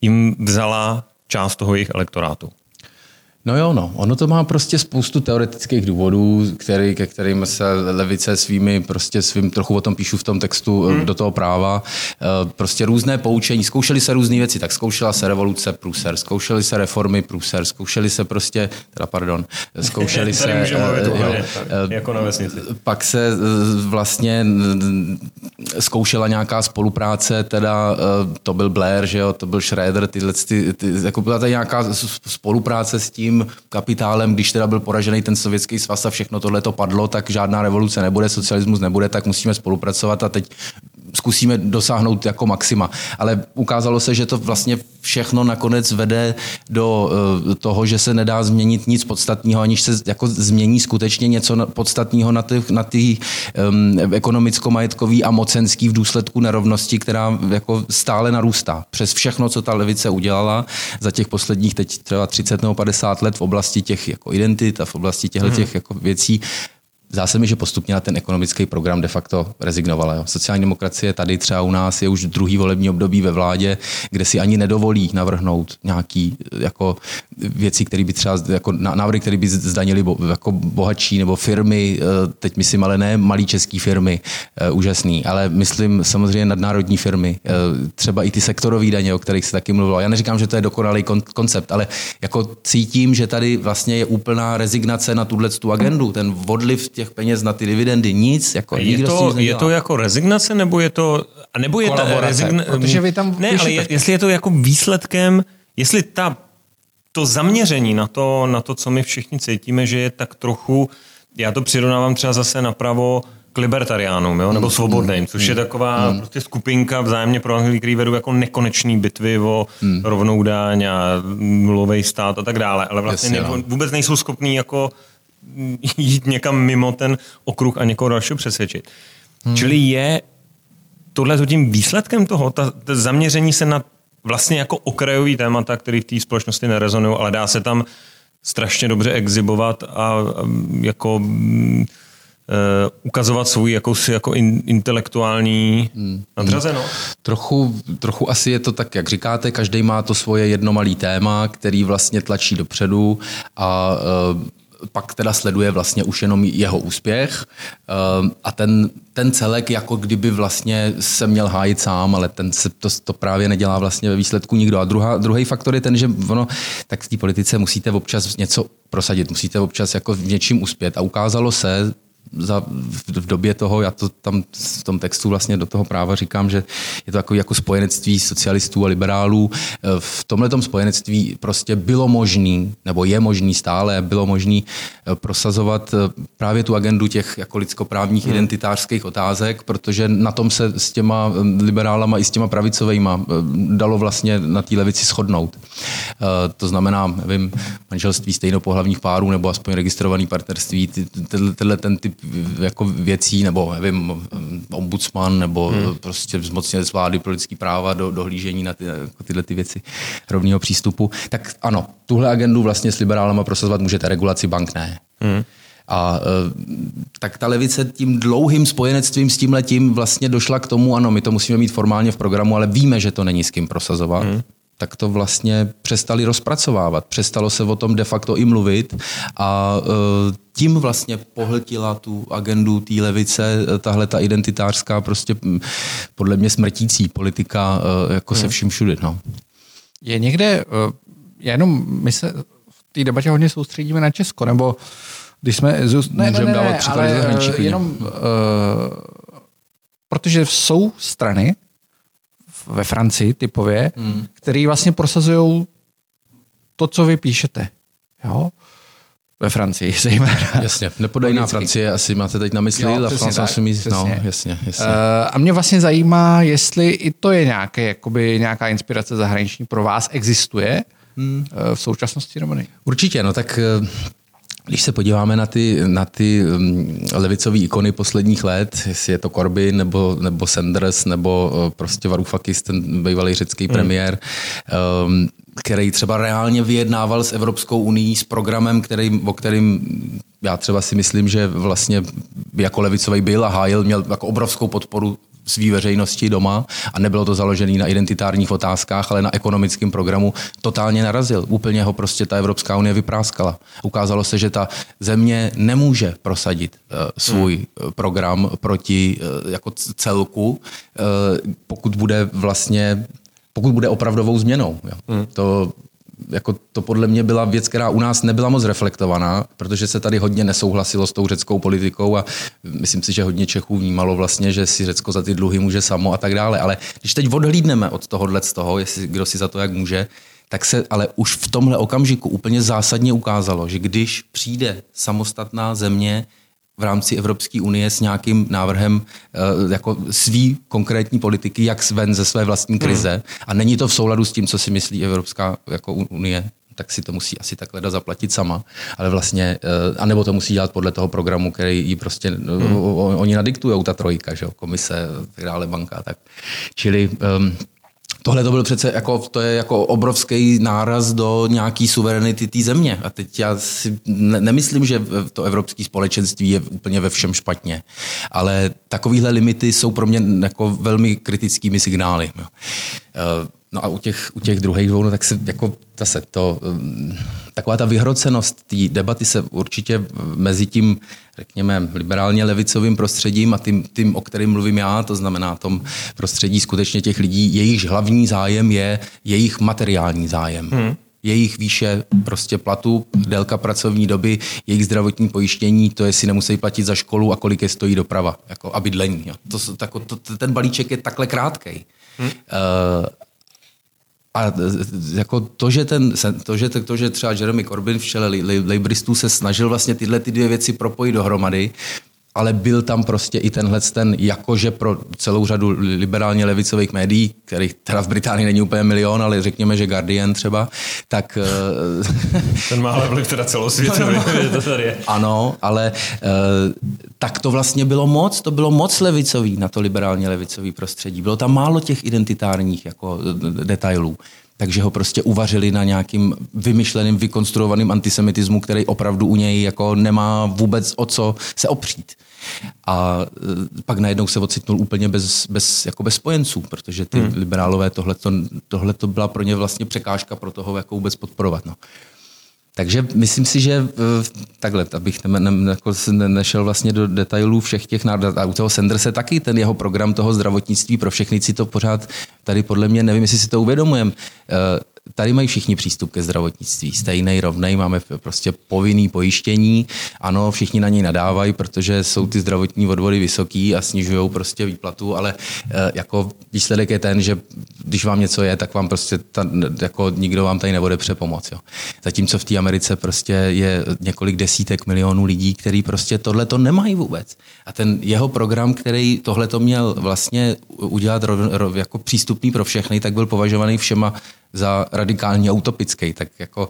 jim vzala část toho jejich elektorátu. No jo, no. Ono to má prostě spoustu teoretických důvodů, který, ke kterým se levice svými, prostě svým, trochu o tom píšu v tom textu hmm. do toho práva, eh, prostě různé poučení. Zkoušeli se různé věci, tak zkoušela se revoluce průser, zkoušeli se reformy průser, zkoušeli se prostě, teda pardon, zkoušeli *laughs* se... Můžu mluvit jo, jako na vesnici. Pak se vlastně zkoušela nějaká spolupráce, teda to byl Blair, že jo, to byl Schroeder, tyhle, ty, ty, jako byla tady nějaká spolupráce s tím, tím kapitálem, když teda byl poražený ten sovětský svaz a všechno tohle to padlo, tak žádná revoluce nebude, socialismus nebude, tak musíme spolupracovat. A teď zkusíme dosáhnout jako maxima. Ale ukázalo se, že to vlastně všechno nakonec vede do uh, toho, že se nedá změnit nic podstatného, aniž se jako změní skutečně něco podstatného na ty, na ty um, ekonomicko-majetkový a mocenský v důsledku nerovnosti, která jako stále narůstá. Přes všechno, co ta levice udělala za těch posledních teď třeba 30 nebo 50 let v oblasti těch jako identit a v oblasti těchto hmm. těch jako věcí, Zdá se mi, že postupně na ten ekonomický program de facto rezignovala. Jo. Sociální demokracie tady třeba u nás je už druhý volební období ve vládě, kde si ani nedovolí navrhnout nějaký jako věci, které by třeba, jako návrhy, které by zdanili bo, jako bohatší nebo firmy, eh, teď myslím ale ne malý český firmy, eh, úžasný, ale myslím samozřejmě nadnárodní firmy, eh, třeba i ty sektorové daně, o kterých se taky mluvilo. Já neříkám, že to je dokonalý koncept, ale jako cítím, že tady vlastně je úplná rezignace na tuhle tu agendu, ten odliv těch těch peněz na ty dividendy, nic. Jako je, to, je to jako rezignace, nebo je to... Nebo je ta rezignace... Protože vy tam ne, ale je, jestli je to jako výsledkem, jestli ta, to zaměření na to, na to, co my všichni cítíme, že je tak trochu, já to přirovnávám třeba zase napravo, k libertariánům, jo? nebo mm, svobodným, což je mm, taková mm. prostě skupinka vzájemně pro který vedou jako nekonečný bitvy o mm. rovnou dáň a nulový stát a tak dále, ale vlastně Jasně, no. vůbec nejsou schopní jako jít někam mimo ten okruh a někoho dalšího přesvědčit. Hmm. Čili je tohle tím výsledkem toho, ta, ta zaměření se na vlastně jako okrajový témata, který v té společnosti nerezonují, ale dá se tam strašně dobře exibovat a, a jako uh, ukazovat svůj jakousi jako in, intelektuální hmm. nadřazenost. Trochu, trochu asi je to tak, jak říkáte, každý má to svoje jedno malý téma, který vlastně tlačí dopředu a uh, pak teda sleduje vlastně už jenom jeho úspěch ehm, a ten, ten celek jako kdyby vlastně se měl hájit sám, ale ten se to, to právě nedělá vlastně ve výsledku nikdo. A druhá, druhý faktor je ten, že ono, tak v té politice musíte občas něco prosadit, musíte občas jako v něčím uspět a ukázalo se za, v době toho, já to tam v tom textu vlastně do toho práva říkám, že je to jako, jako spojenectví socialistů a liberálů. V tomhle spojenectví prostě bylo možný, nebo je možný stále, bylo možný eh, prosazovat eh, právě tu agendu těch jako lidskoprávních hmm. identitářských otázek, protože na tom se s těma liberálama i s těma pravicovejma dalo vlastně na té levici shodnout. To znamená, nevím, manželství stejnopohlavních párů nebo aspoň registrovaný partnerství, tenhle ten typ jako věcí, nebo nevím, ombudsman, nebo hmm. prostě zmocněnec vlády pro lidský práva do dohlížení na ty, jako tyhle ty věci rovného přístupu, tak ano, tuhle agendu vlastně s liberálama prosazovat můžete, regulaci bank ne. Hmm. A e, tak ta levice tím dlouhým spojenectvím s tím letím vlastně došla k tomu, ano, my to musíme mít formálně v programu, ale víme, že to není s kým prosazovat. Hmm tak to vlastně přestali rozpracovávat. Přestalo se o tom de facto i mluvit a e, tím vlastně pohltila tu agendu té levice, e, tahle ta identitářská prostě podle mě smrtící politika e, jako hmm. se vším všude. No. Je někde, jenom my se v té debatě hodně soustředíme na Česko, nebo když jsme... Ne, Můžeme ne, ne, dávat ale. Jenom, uh, protože jsou strany, ve Francii typově, hmm. který vlastně prosazují to, co vy píšete. Jo? ve Francii *laughs* zejména. Jasně, nepodajná Francie, asi máte teď na mysli, Jo, La přesně France tak, no, jasně, jasně. Uh, a mě vlastně zajímá, jestli i to je nějaké, jakoby nějaká inspirace zahraniční pro vás existuje hmm. v současnosti nebo ne? Určitě, no tak eh, když se podíváme na ty, na ty um, levicové ikony posledních let, jestli je to Corbyn nebo, nebo Sanders nebo uh, prostě Varoufakis, ten bývalý řecký hmm. premiér, um, který třeba reálně vyjednával s Evropskou unii s programem, který, o kterým já třeba si myslím, že vlastně jako levicový byl a hájil, měl jako obrovskou podporu svý veřejnosti doma a nebylo to založené na identitárních otázkách, ale na ekonomickém programu, totálně narazil. Úplně ho prostě ta Evropská unie vypráskala. Ukázalo se, že ta země nemůže prosadit uh, svůj hmm. program proti uh, jako celku, pokud bude vlastně pokud bude opravdovou změnou. Jo. Hmm. To jako to podle mě byla věc, která u nás nebyla moc reflektovaná, protože se tady hodně nesouhlasilo s tou řeckou politikou a myslím si, že hodně Čechů vnímalo vlastně, že si Řecko za ty dluhy může samo a tak dále. Ale když teď odhlídneme od tohohle z toho, jestli kdo si za to jak může, tak se ale už v tomhle okamžiku úplně zásadně ukázalo, že když přijde samostatná země v rámci Evropské unie s nějakým návrhem uh, jako svý konkrétní politiky, jak ven ze své vlastní krize. Hmm. A není to v souladu s tím, co si myslí Evropská jako unie tak si to musí asi takhle zaplatit sama, ale vlastně, uh, anebo to musí dělat podle toho programu, který jí prostě, hmm. oni nadiktujou, ta trojka, že jo, komise, tak dále, banka, tak. Čili um, Tohle to byl přece jako, to je jako obrovský náraz do nějaký suverenity té země. A teď já si ne, nemyslím, že to evropské společenství je úplně ve všem špatně. Ale takovýhle limity jsou pro mě jako velmi kritickými signály. Jo. No a u těch, u těch druhých dvou, no tak se jako zase to, taková ta vyhrocenost té debaty se určitě mezi tím, řekněme, liberálně levicovým prostředím a tím, tím, o kterém mluvím já, to znamená tom prostředí skutečně těch lidí, jejichž hlavní zájem je jejich materiální zájem. Hmm jejich výše prostě platu, délka pracovní doby, jejich zdravotní pojištění, to jestli nemusí platit za školu a kolik je stojí doprava jako, a bydlení. Jo. To, tak, to, ten balíček je takhle krátkej. Hmm. Uh, a jako to, že, ten, to, že, to, že třeba Jeremy Corbyn v čele Labouristů se snažil vlastně tyhle ty dvě věci propojit dohromady, ale byl tam prostě i tenhle ten, jakože pro celou řadu liberálně levicových médií, kterých teda v Británii není úplně milion, ale řekněme, že Guardian třeba, tak... Eh, *laughs* ten má ale vliv teda celosvětový, *laughs* to tady je. Ano, ale eh, tak to vlastně bylo moc, to bylo moc levicový na to liberálně levicový prostředí. Bylo tam málo těch identitárních jako detailů takže ho prostě uvařili na nějakým vymyšleným, vykonstruovaným antisemitismu, který opravdu u něj jako nemá vůbec o co se opřít. A e, pak najednou se ocitnul úplně bez, bez, jako bez spojenců, protože ty hmm. liberálové tohle to byla pro ně vlastně překážka pro toho, jako vůbec podporovat. No. Takže myslím si, že eh, takhle, abych ne, ne, jako nešel vlastně do detailů všech těch. A u toho Sanderse taky ten jeho program toho zdravotnictví pro všechny si to pořád tady podle mě, nevím, jestli si to uvědomujeme, eh, tady mají všichni přístup ke zdravotnictví. Stejný, rovnej, máme prostě povinný pojištění. Ano, všichni na něj nadávají, protože jsou ty zdravotní odvody vysoký a snižují prostě výplatu, ale e, jako výsledek je ten, že když vám něco je, tak vám prostě ta, jako nikdo vám tady nebude přepomoc. Jo. Zatímco v té Americe prostě je několik desítek milionů lidí, kteří prostě tohle to nemají vůbec. A ten jeho program, který tohle to měl vlastně udělat rov, rov, jako přístupný pro všechny, tak byl považovaný všema za radikálně utopický, tak jako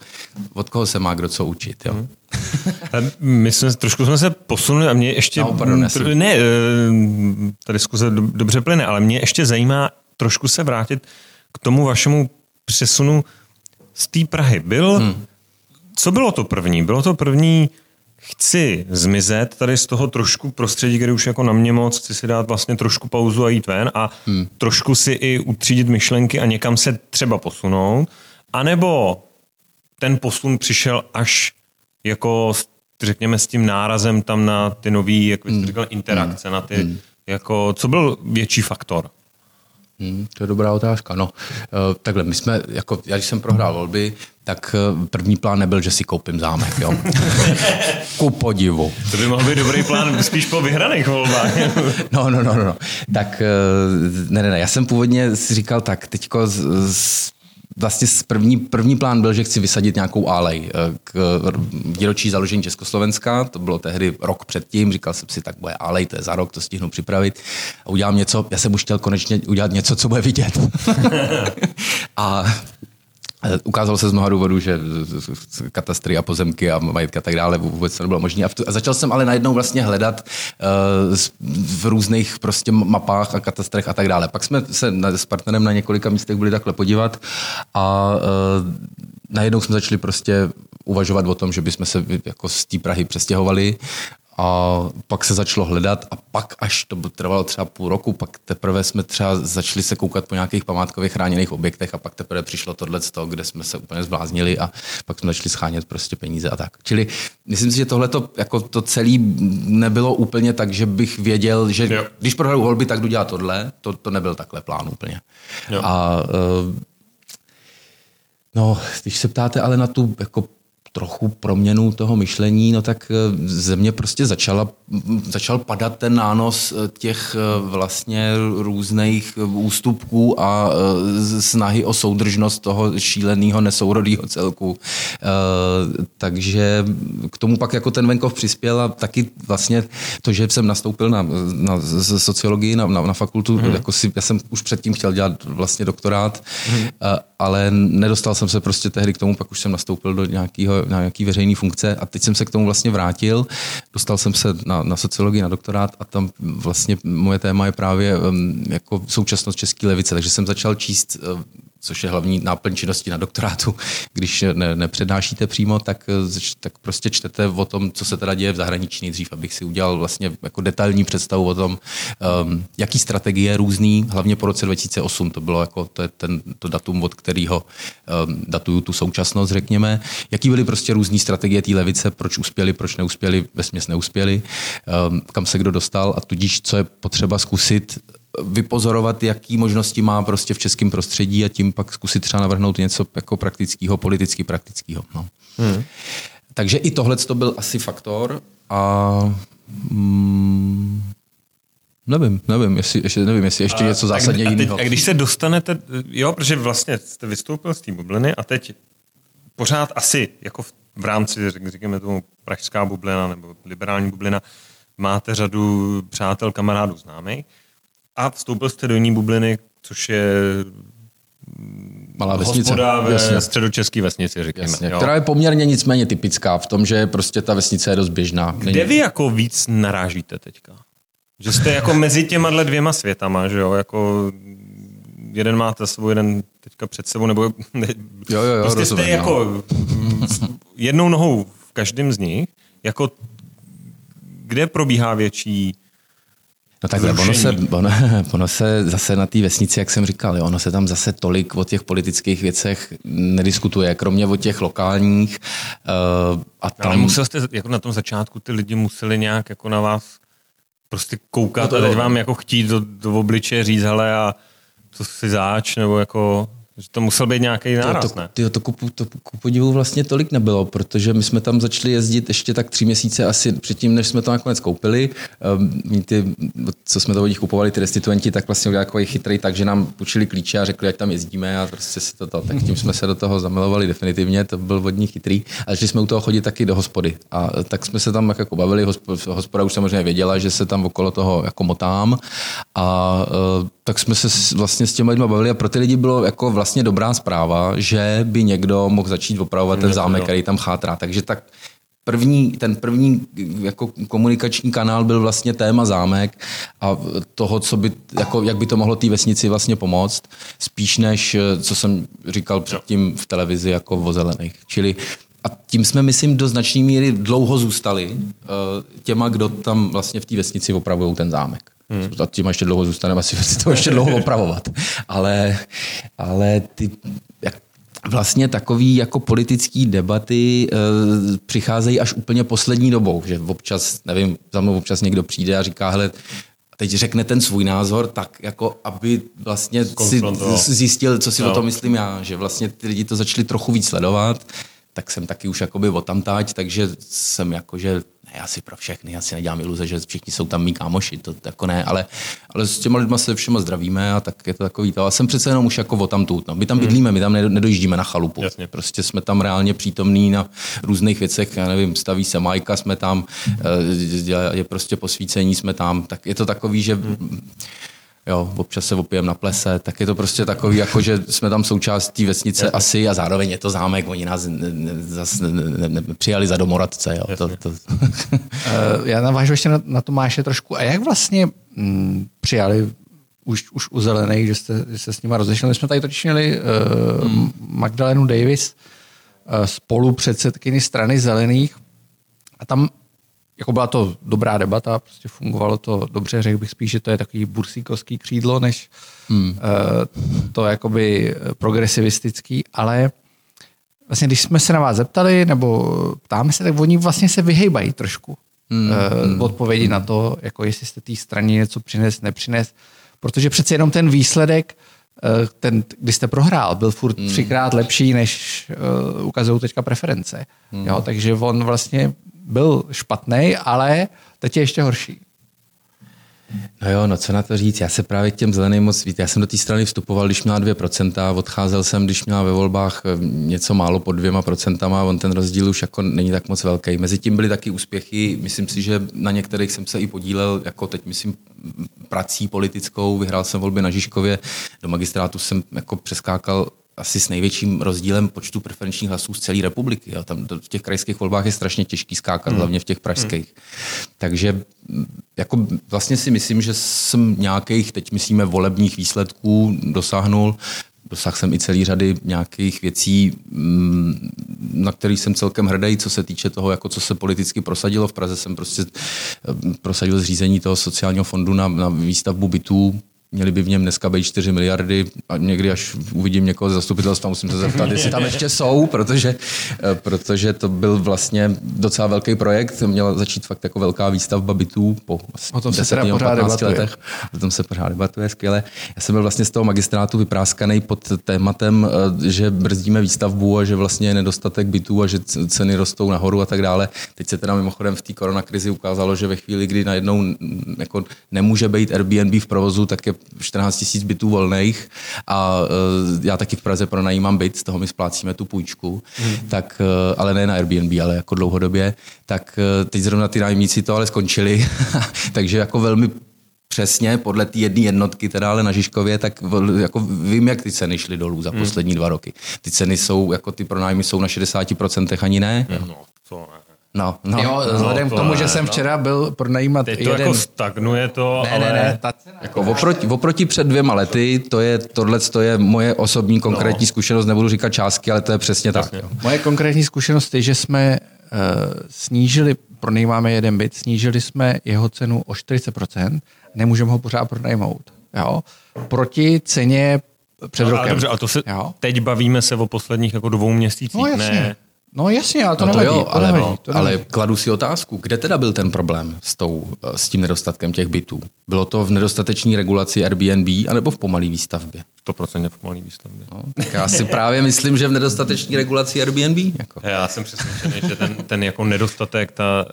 od koho se má kdo co učit, jo? Hmm. My jsme, trošku jsme se posunuli a mě ještě... No, pardon, tr- ne, eh, ta diskuze dobře plyne, ale mě ještě zajímá trošku se vrátit k tomu vašemu přesunu z té Prahy. Byl, hmm. Co bylo to první? Bylo to první chci zmizet tady z toho trošku prostředí, kde už jako na mě moc, chci si dát vlastně trošku pauzu a jít ven a hmm. trošku si i utřídit myšlenky a někam se třeba posunout, anebo ten posun přišel až jako řekněme s tím nárazem tam na ty nový, jak jste hmm. říkal, interakce, hmm. na ty, hmm. jako, co byl větší faktor? Hmm, to je dobrá otázka. No, uh, takhle, my jsme, jako, já když jsem prohrál volby, tak uh, první plán nebyl, že si koupím zámek, jo. *laughs* Ku podivu. To by mohl být dobrý plán spíš po vyhraných volbách. *laughs* no, no, no, no. Tak uh, ne, ne, ne, já jsem původně si říkal tak, teďko z, z, vlastně první, první plán byl, že chci vysadit nějakou álej k výročí založení Československa, to bylo tehdy rok předtím, říkal jsem si, tak bude álej, to je za rok, to stihnu připravit. A udělám něco, já jsem už chtěl konečně udělat něco, co bude vidět. *laughs* a Ukázalo se z mnoha důvodů, že katastry a pozemky a majetky a tak dále vůbec to nebylo možné. A, a začal jsem ale najednou vlastně hledat uh, v různých prostě mapách a katastrech a tak dále. Pak jsme se na, s partnerem na několika místech byli takhle podívat a uh, najednou jsme začali prostě uvažovat o tom, že bychom se jako z té Prahy přestěhovali a pak se začalo hledat a pak až to trvalo třeba půl roku, pak teprve jsme třeba začali se koukat po nějakých památkově chráněných objektech a pak teprve přišlo tohle z toho, kde jsme se úplně zbláznili a pak jsme začali schánět prostě peníze a tak. Čili myslím si, že tohle to, jako to celé nebylo úplně tak, že bych věděl, že jo. když prohraju volby, tak jdu dělat tohle. To, to nebyl takhle plán úplně. Jo. A uh, No, když se ptáte ale na tu jako trochu proměnu toho myšlení, no tak eh, ze mě prostě začala, začal padat ten nános eh, těch eh, vlastně různých ústupků a snahy o soudržnost toho šíleného nesourodého celku. Takže k tomu pak jako ten venkov přispěl a taky vlastně to, že jsem nastoupil na, na sociologii, na, na, na fakultu, hmm. jako si, já jsem už předtím chtěl dělat vlastně doktorát, hmm. ale nedostal jsem se prostě tehdy k tomu, pak už jsem nastoupil do nějakého na nějaký veřejný funkce a teď jsem se k tomu vlastně vrátil. Dostal jsem se na, na sociologii, na doktorát a tam vlastně moje téma je právě um, jako současnost české levice, takže jsem začal číst což je hlavní náplň činnosti na doktorátu. *laughs* Když ne, nepřednášíte přímo, tak, tak prostě čtete o tom, co se teda děje v zahraničí nejdřív, abych si udělal vlastně jako detailní představu o tom, um, jaký strategie různý, hlavně po roce 2008, to bylo jako to, je ten, to datum, od kterého um, datuju tu současnost, řekněme, jaký byly prostě různé strategie té levice, proč uspěli, proč neuspěli, ve směs neuspěli, um, kam se kdo dostal a tudíž, co je potřeba zkusit vypozorovat, jaký možnosti má prostě v českém prostředí a tím pak zkusit třeba navrhnout něco jako praktického, politicky praktického. No. Hmm. Takže i tohle to byl asi faktor a mm, nevím, nevím, jestli, ještě, nevím, jestli ještě a, něco zásadně jiného. A když se dostanete, jo, protože vlastně jste vystoupil z té bubliny a teď pořád asi jako v, v rámci, řekněme tomu, pražská bublina nebo liberální bublina, máte řadu přátel, kamarádů, známých a vstoupil jste do jiné bubliny, což je Malá vesnice. Hospoda ve Jasně. středočeský vesnici, řekněme. Jasně. Jo. Která je poměrně nicméně typická v tom, že prostě ta vesnice je dost běžná. Kde Není... vy jako víc narážíte teďka? Že jste jako mezi těma dvěma světama, že jo? Jako jeden máte svou, jeden teďka před sebou, nebo ne, jo, jo, jo, prostě rozumím, jste jako jednou nohou v každém z nich, jako kde probíhá větší No takhle, ono se, ono, *laughs* ono se zase na té vesnici, jak jsem říkal, jo, ono se tam zase tolik o těch politických věcech nediskutuje, kromě o těch lokálních. Uh, a tam... Ale musel jste, jako na tom začátku, ty lidi museli nějak jako na vás prostě koukat no to a teď vám jako chtít do, do obličeje říct, hele a co si záč, nebo jako že to musel být nějaký náraz, to, to, ne? Tyjo, to, kupu, to ku podivu vlastně tolik nebylo, protože my jsme tam začali jezdit ještě tak tři měsíce asi předtím, než jsme to nakonec koupili. Um, ty, co jsme to od nich kupovali, ty restituenti, tak vlastně udělali takový chytrý, takže nám učili klíče a řekli, ať tam jezdíme a prostě si to, to tak tím jsme se do toho zamilovali definitivně, to byl od nich chytrý. A začali jsme u toho chodit taky do hospody. A tak jsme se tam jako bavili, hospoda už samozřejmě věděla, že se tam okolo toho jako motám a uh, tak jsme se vlastně s těmi lidmi bavili a pro ty lidi bylo jako vlastně dobrá zpráva, že by někdo mohl začít opravovat ten zámek, který tam chátrá. Takže tak první, ten první jako komunikační kanál byl vlastně téma zámek a toho, co by, jako, jak by to mohlo té vesnici vlastně pomoct, spíš než, co jsem říkal předtím v televizi jako o zelených. Čili a tím jsme, myslím, do značné míry dlouho zůstali eh, těma, kdo tam vlastně v té vesnici opravují ten zámek. Hmm. A tím ještě dlouho zůstaneme, asi si to ještě dlouho opravovat. Ale, ale ty, jak, vlastně takový jako politický debaty e, přicházejí až úplně poslední dobou, že občas, nevím, za mnou občas někdo přijde a říká, hele, teď řekne ten svůj názor, tak jako aby vlastně si zjistil, co si no. o tom myslím já, že vlastně ty lidi to začali trochu víc sledovat, tak jsem taky už jakoby otamtať, takže jsem jakože ne asi pro všechny, já si nedělám iluze, že všichni jsou tam mý kámoši, to jako ne, ale, ale s těma lidma se všema zdravíme a tak je to takový, to. a jsem přece jenom už jako o tam tu, no. my tam bydlíme, my tam nedojíždíme na chalupu, Jasně. prostě jsme tam reálně přítomní na různých věcech, já nevím, staví se majka, jsme tam, eh, je prostě posvícení, jsme tam, tak je to takový, že jo, občas se opijeme na plese, tak je to prostě takový, jako že jsme tam součástí vesnice Jasně. asi a zároveň je to zámek, oni nás zase ne, ne, ne, přijali za domoradce. Jo. To, to. *laughs* Já navážu ještě na, na Tomáše trošku. A jak vlastně m, mm, přijali už, už u zelených, že jste, že jste s nimi rozešli. My jsme tady totiž měli uh, hmm. Magdalenu Davis, uh, spolu předsedkyni strany zelených a tam jako byla to dobrá debata, prostě fungovalo to dobře, řekl bych spíš, že to je takový bursíkovský křídlo, než hmm. uh, to jakoby progresivistický, ale vlastně když jsme se na vás zeptali, nebo ptáme se, tak oni vlastně se vyhejbají trošku hmm. uh, odpovědi hmm. na to, jako jestli jste té straně něco přines, nepřines, protože přece jenom ten výsledek, uh, ten, když jste prohrál, byl furt hmm. třikrát lepší, než uh, ukazují teďka preference. Hmm. Jo, takže on vlastně byl špatný, ale teď je ještě horší. No jo, no co na to říct, já se právě k těm zeleným moc víc, já jsem do té strany vstupoval, když měla 2%, odcházel jsem, když měla ve volbách eh, něco málo pod dvěma procentama, on ten rozdíl už jako není tak moc velký. Mezi tím byly taky úspěchy, myslím si, že na některých jsem se i podílel, jako teď myslím prací politickou, vyhrál jsem volby na Žižkově, do magistrátu jsem jako přeskákal asi s největším rozdílem počtu preferenčních hlasů z celé republiky. Jo. Tam v těch krajských volbách je strašně těžký skákat, hmm. hlavně v těch pražských. Hmm. Takže jako vlastně si myslím, že jsem nějakých, teď myslíme, volebních výsledků dosáhnul. Dosáhl jsem i celý řady nějakých věcí, na kterých jsem celkem hrdý, co se týče toho, jako co se politicky prosadilo. V Praze jsem prostě prosadil zřízení toho sociálního fondu na, na výstavbu bytů, Měli by v něm dneska být 4 miliardy a někdy, až uvidím někoho z zastupitelstva, musím se zeptat, jestli tam ještě jsou, protože, eh, protože to byl vlastně docela velký projekt. Měla začít fakt jako velká výstavba bytů po o tom 10 nebo 15 letech. O tom se pořád debatuje, skvěle. Já jsem byl vlastně z toho magistrátu vypráskaný pod tématem, eh, že brzdíme výstavbu a že vlastně je nedostatek bytů a že ceny rostou nahoru a tak dále. Teď se teda mimochodem v té koronakrizi ukázalo, že ve chvíli, kdy najednou jako nemůže být Airbnb v provozu, tak je 14 tisíc bytů volných a uh, já taky v Praze pronajímám byt, z toho my splácíme tu půjčku, hmm. tak, uh, ale ne na Airbnb, ale jako dlouhodobě, tak uh, teď zrovna ty nájemníci to ale skončili, *laughs* takže jako velmi přesně podle té jedné jednotky, teda ale na Žižkově, tak jako vím, jak ty ceny šly dolů za hmm. poslední dva roky. Ty ceny jsou, jako ty pronájmy jsou na 60% ani ne. No, to ne. No, no, jo, no, vzhledem to k tomu, ne, že jsem no. včera byl pronajímat Teď to jeden... jako stagnuje to, ne, ale... ne, ne, ta cena... Jako oproti, oproti před dvěma lety, to je, tohle to je moje osobní konkrétní no. zkušenost, nebudu říkat částky, ale to je přesně tak. Jo. Moje konkrétní zkušenost je, že jsme uh, snížili, pronajímáme jeden byt, snížili jsme jeho cenu o 40%, nemůžeme ho pořád pronajmout. Jo? Proti ceně před no, rokem. Dobře, a to se, Jo? teď bavíme se o posledních jako dvou měsících, No jasně. ne? No jasně, ale to No to nevadí. jo, to ale, nevadí, no, to ale nevadí. kladu si otázku, kde teda byl ten problém s, tou, s tím nedostatkem těch bytů? Bylo to v nedostatečné regulaci Airbnb anebo v pomalé výstavbě? 100% v pomalý výstavbě. No, tak já si právě myslím, že v nedostatečné regulaci Airbnb. Jako. Já jsem přesvědčený, že ten, ten jako nedostatek, ta,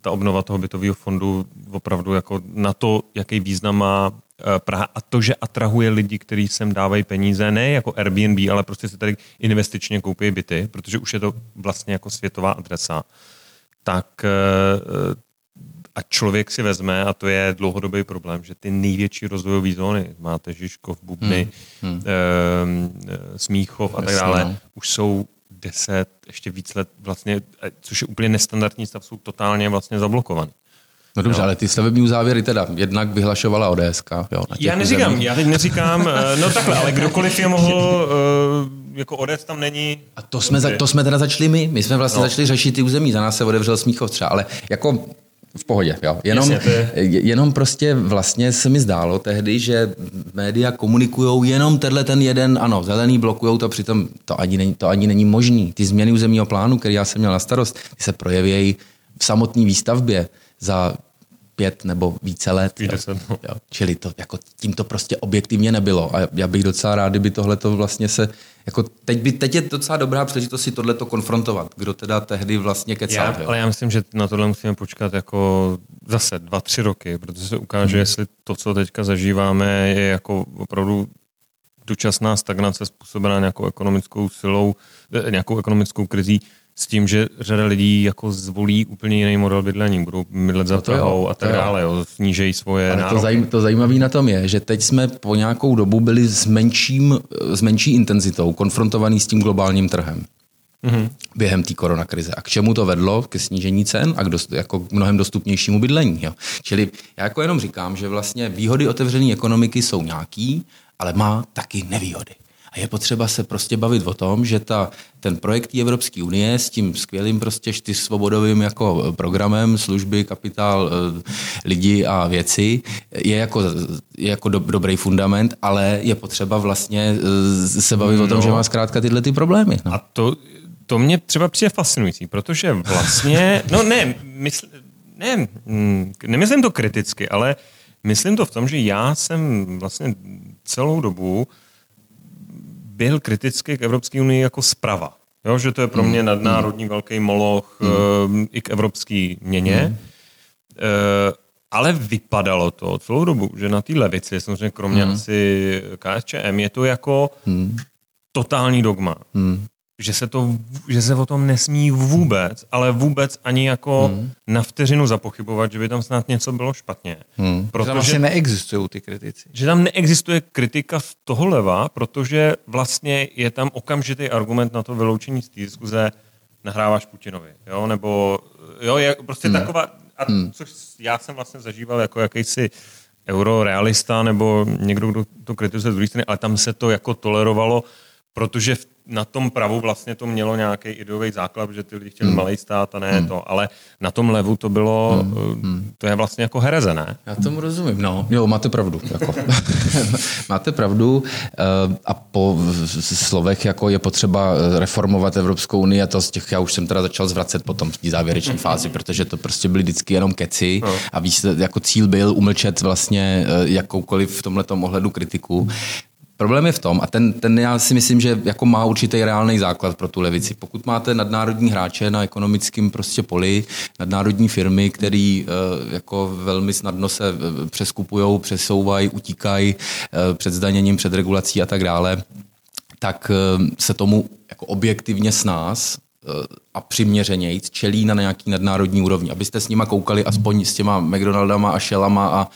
ta obnova toho bytového fondu opravdu jako na to, jaký význam má eh, Praha a to, že atrahuje lidi, kteří sem dávají peníze, ne jako Airbnb, ale prostě si tady investičně koupí byty, protože už je to vlastně jako světová adresa, tak eh, a člověk si vezme, a to je dlouhodobý problém, že ty největší rozvojové zóny, máte Žižkov, Bubny, hmm. Hmm. E, Smíchov a tak dále, no. už jsou deset, ještě víc let vlastně, eh, což je úplně nestandardní stav, jsou totálně vlastně zablokovaný. No dobře, Jo. ale ty stavební závěry teda jednak vyhlašovala ODS. Jo, Já neříkám, já teď neříkám, *laughs* eh, no takhle, ale kdokoliv je mohl, eh, jako odec tam není. A to jsme, za, to jsme teda začali my. My jsme vlastně No. začali řešit ty území. Za nás se otevřel Smíchov třeba, ale jako v pohodě, jo. Jenom, Jasně, jenom prostě vlastně se mi zdálo tehdy, že média komunikují jenom tenhle ten jeden, ano, zelený blokují to, přitom to ani, není, to ani není možný. Ty změny územního plánu, který já jsem měl na starost, ty se projevějí v samotné výstavbě za pět nebo více let. Jo. No. jo. Čili to, jako, tím to prostě objektivně nebylo. A já bych docela rád, kdyby tohle to vlastně se jako teď, by, teď je docela dobrá příležitost si tohle to konfrontovat. Kdo teda tehdy vlastně kecal. Já, ale já myslím, že na tohle musíme počkat jako zase dva, tři roky, protože se ukáže, hmm. jestli to, co teďka zažíváme, je jako opravdu dočasná stagnace způsobená nějakou ekonomickou silou, eh, nějakou ekonomickou krizí, s tím, že řada lidí jako zvolí úplně jiný model bydlení, budou mydlet za no trhou a tak dále, jo, snížejí svoje Ale to, zajím, to zajímavé na tom je, že teď jsme po nějakou dobu byli s, menším, s menší intenzitou konfrontovaní s tím globálním trhem. Mm-hmm. během té koronakrize. A k čemu to vedlo? Ke snížení cen a k dost, jako k mnohem dostupnějšímu bydlení. Jo. Čili já jako jenom říkám, že vlastně výhody otevřené ekonomiky jsou nějaký, ale má taky nevýhody. A je potřeba se prostě bavit o tom, že ta, ten projekt Evropské unie s tím skvělým prostě čtyřsvobodovým jako programem služby, kapitál, eh, lidi a věci je jako, je jako do, dobrý fundament, ale je potřeba vlastně eh, se bavit no. o tom, no. že má zkrátka tyhle ty problémy. No. A to, to mě třeba přijde fascinující, protože vlastně, no ne, mysl, ne, hm, nemyslím to kriticky, ale myslím to v tom, že já jsem vlastně celou dobu byl kritický k Evropské unii jako zprava. Jo, že to je pro mě mm. nadnárodní mm. velký moloch mm. i k evropské měně. Mm. E, ale vypadalo to celou dobu, že na té levici, samozřejmě kromě mm. asi KSČM, je to jako mm. totální dogma. Mm že se, to, že se o tom nesmí vůbec, ale vůbec ani jako hmm. na vteřinu zapochybovat, že by tam snad něco bylo špatně. Hmm. Protože, že tam vlastně neexistují ty kritici. Že tam neexistuje kritika z toho leva, protože vlastně je tam okamžitý argument na to vyloučení z té diskuze nahráváš Putinovi, jo, nebo jo, je prostě hmm. taková, a hmm. což já jsem vlastně zažíval jako jakýsi eurorealista nebo někdo, kdo to kritizuje z druhé strany, ale tam se to jako tolerovalo, protože na tom pravu vlastně to mělo nějaký ideový základ, že ty lidi chtěli hmm. malý stát a ne hmm. to, ale na tom levu to bylo, hmm. Eh, hmm. to je vlastně jako hereze, ne? Já tomu rozumím, no. Jo, máte pravdu. Jako. *laughs* máte pravdu eh, a po slovech jako je potřeba reformovat Evropskou unii a to z těch, já už jsem teda začal zvracet potom v té závěrečné *laughs* fázi, protože to prostě byly vždycky jenom keci no. a víc, jako cíl byl umlčet vlastně eh, jakoukoliv v tomhle ohledu kritiku. Problém je v tom, a ten, ten já si myslím, že jako má určitý reálný základ pro tu levici. Pokud máte nadnárodní hráče na ekonomickém prostě poli, nadnárodní firmy, které uh, jako velmi snadno se eh, přeskupují, přesouvají, utíkají uh, před zdaněním, před regulací a tak dále, tak se tomu jako objektivně s nás a přiměřeněji čelí na nějaký nadnárodní úrovni. Abyste s nima koukali aspoň s těma McDonaldama a Shellama a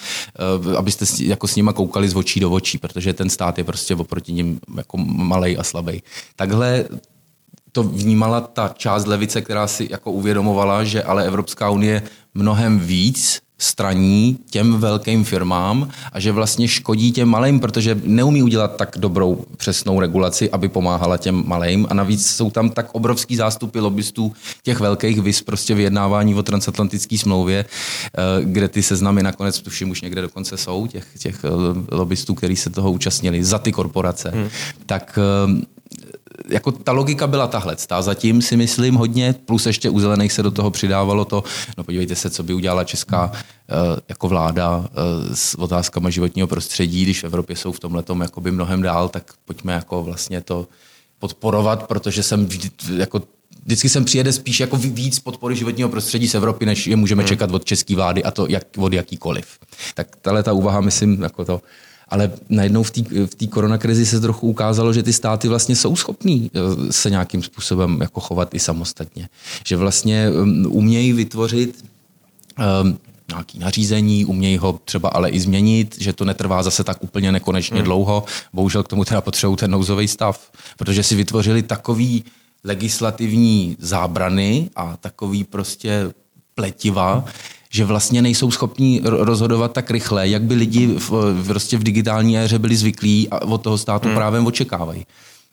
uh, abyste s, jako s nima koukali z očí do očí, protože ten stát je prostě oproti ním jako malej a slabý. Takhle to vnímala ta část levice, která si jako uvědomovala, že ale Evropská unie mnohem víc straní těm velkým firmám a že vlastně škodí těm malým, protože neumí udělat tak dobrou přesnou regulaci, aby pomáhala těm malým a navíc jsou tam tak obrovský zástupy lobbystů těch velkých vys prostě vyjednávání o transatlantické smlouvě, eh, kde ty seznamy nakonec tuším už někde dokonce jsou, těch, těch eh, lobbystů, kteří se toho účastnili za ty korporace, hmm. tak eh, jako ta logika byla tahle. Tá zatím si myslím hodně, plus ještě u zelených se do toho přidávalo to, no podívejte se, co by udělala česká eh, jako vláda eh, s otázkama životního prostředí, když v Evropě jsou v tomhle jakoby mnohem dál, tak pojďme jako vlastně to podporovat, protože jsem jako vždycky sem přijede spíš jako víc podpory životního prostředí z Evropy, než je můžeme hmm. čekat od české vlády a to jak, od jakýkoliv. Tak tahle ta úvaha, myslím, jako to ale najednou v té v koronakrizi se trochu ukázalo, že ty státy vlastně jsou schopní eh, se nějakým způsobem jako chovat i samostatně. Že vlastně um, umějí vytvořit um, nějaký nařízení, umějí ho třeba ale i změnit, že to netrvá zase tak úplně nekonečně hmm. dlouho. Bohužel k tomu teda potřebují ten nouzový stav, protože si vytvořili takový legislativní zábrany a takový prostě pletiva, že vlastně nejsou schopní rozhodovat tak rychle, jak by lidi v, prostě v digitální éře byli zvyklí a od toho státu hmm. právě očekávají.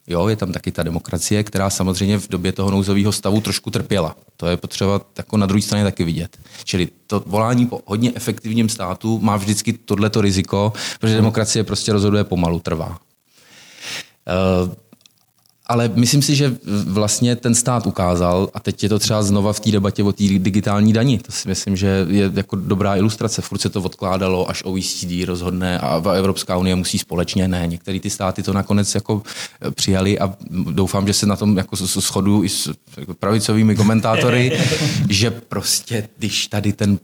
Jo, je tam taky ta demokracie, která samozřejmě v době toho nouzového stavu trošku trpěla. To je potřeba jako na druhé straně taky vidět. Čili to volání po hodně efektivním státu má vždycky tohleto riziko, protože demokracie prostě rozhoduje pomalu, trvá. Ale myslím si, že vlastně ten stát ukázal, a teď je to třeba znova v té debatě o té digitální dani, to si myslím, že je jako dobrá ilustrace. Furt se to odkládalo, až OECD rozhodne a Evropská unie musí společně. Ne, některé ty státy to nakonec jako přijali a doufám, že se na tom jako shodu i s jako pravicovými komentátory, *laughs* že prostě, když tady ten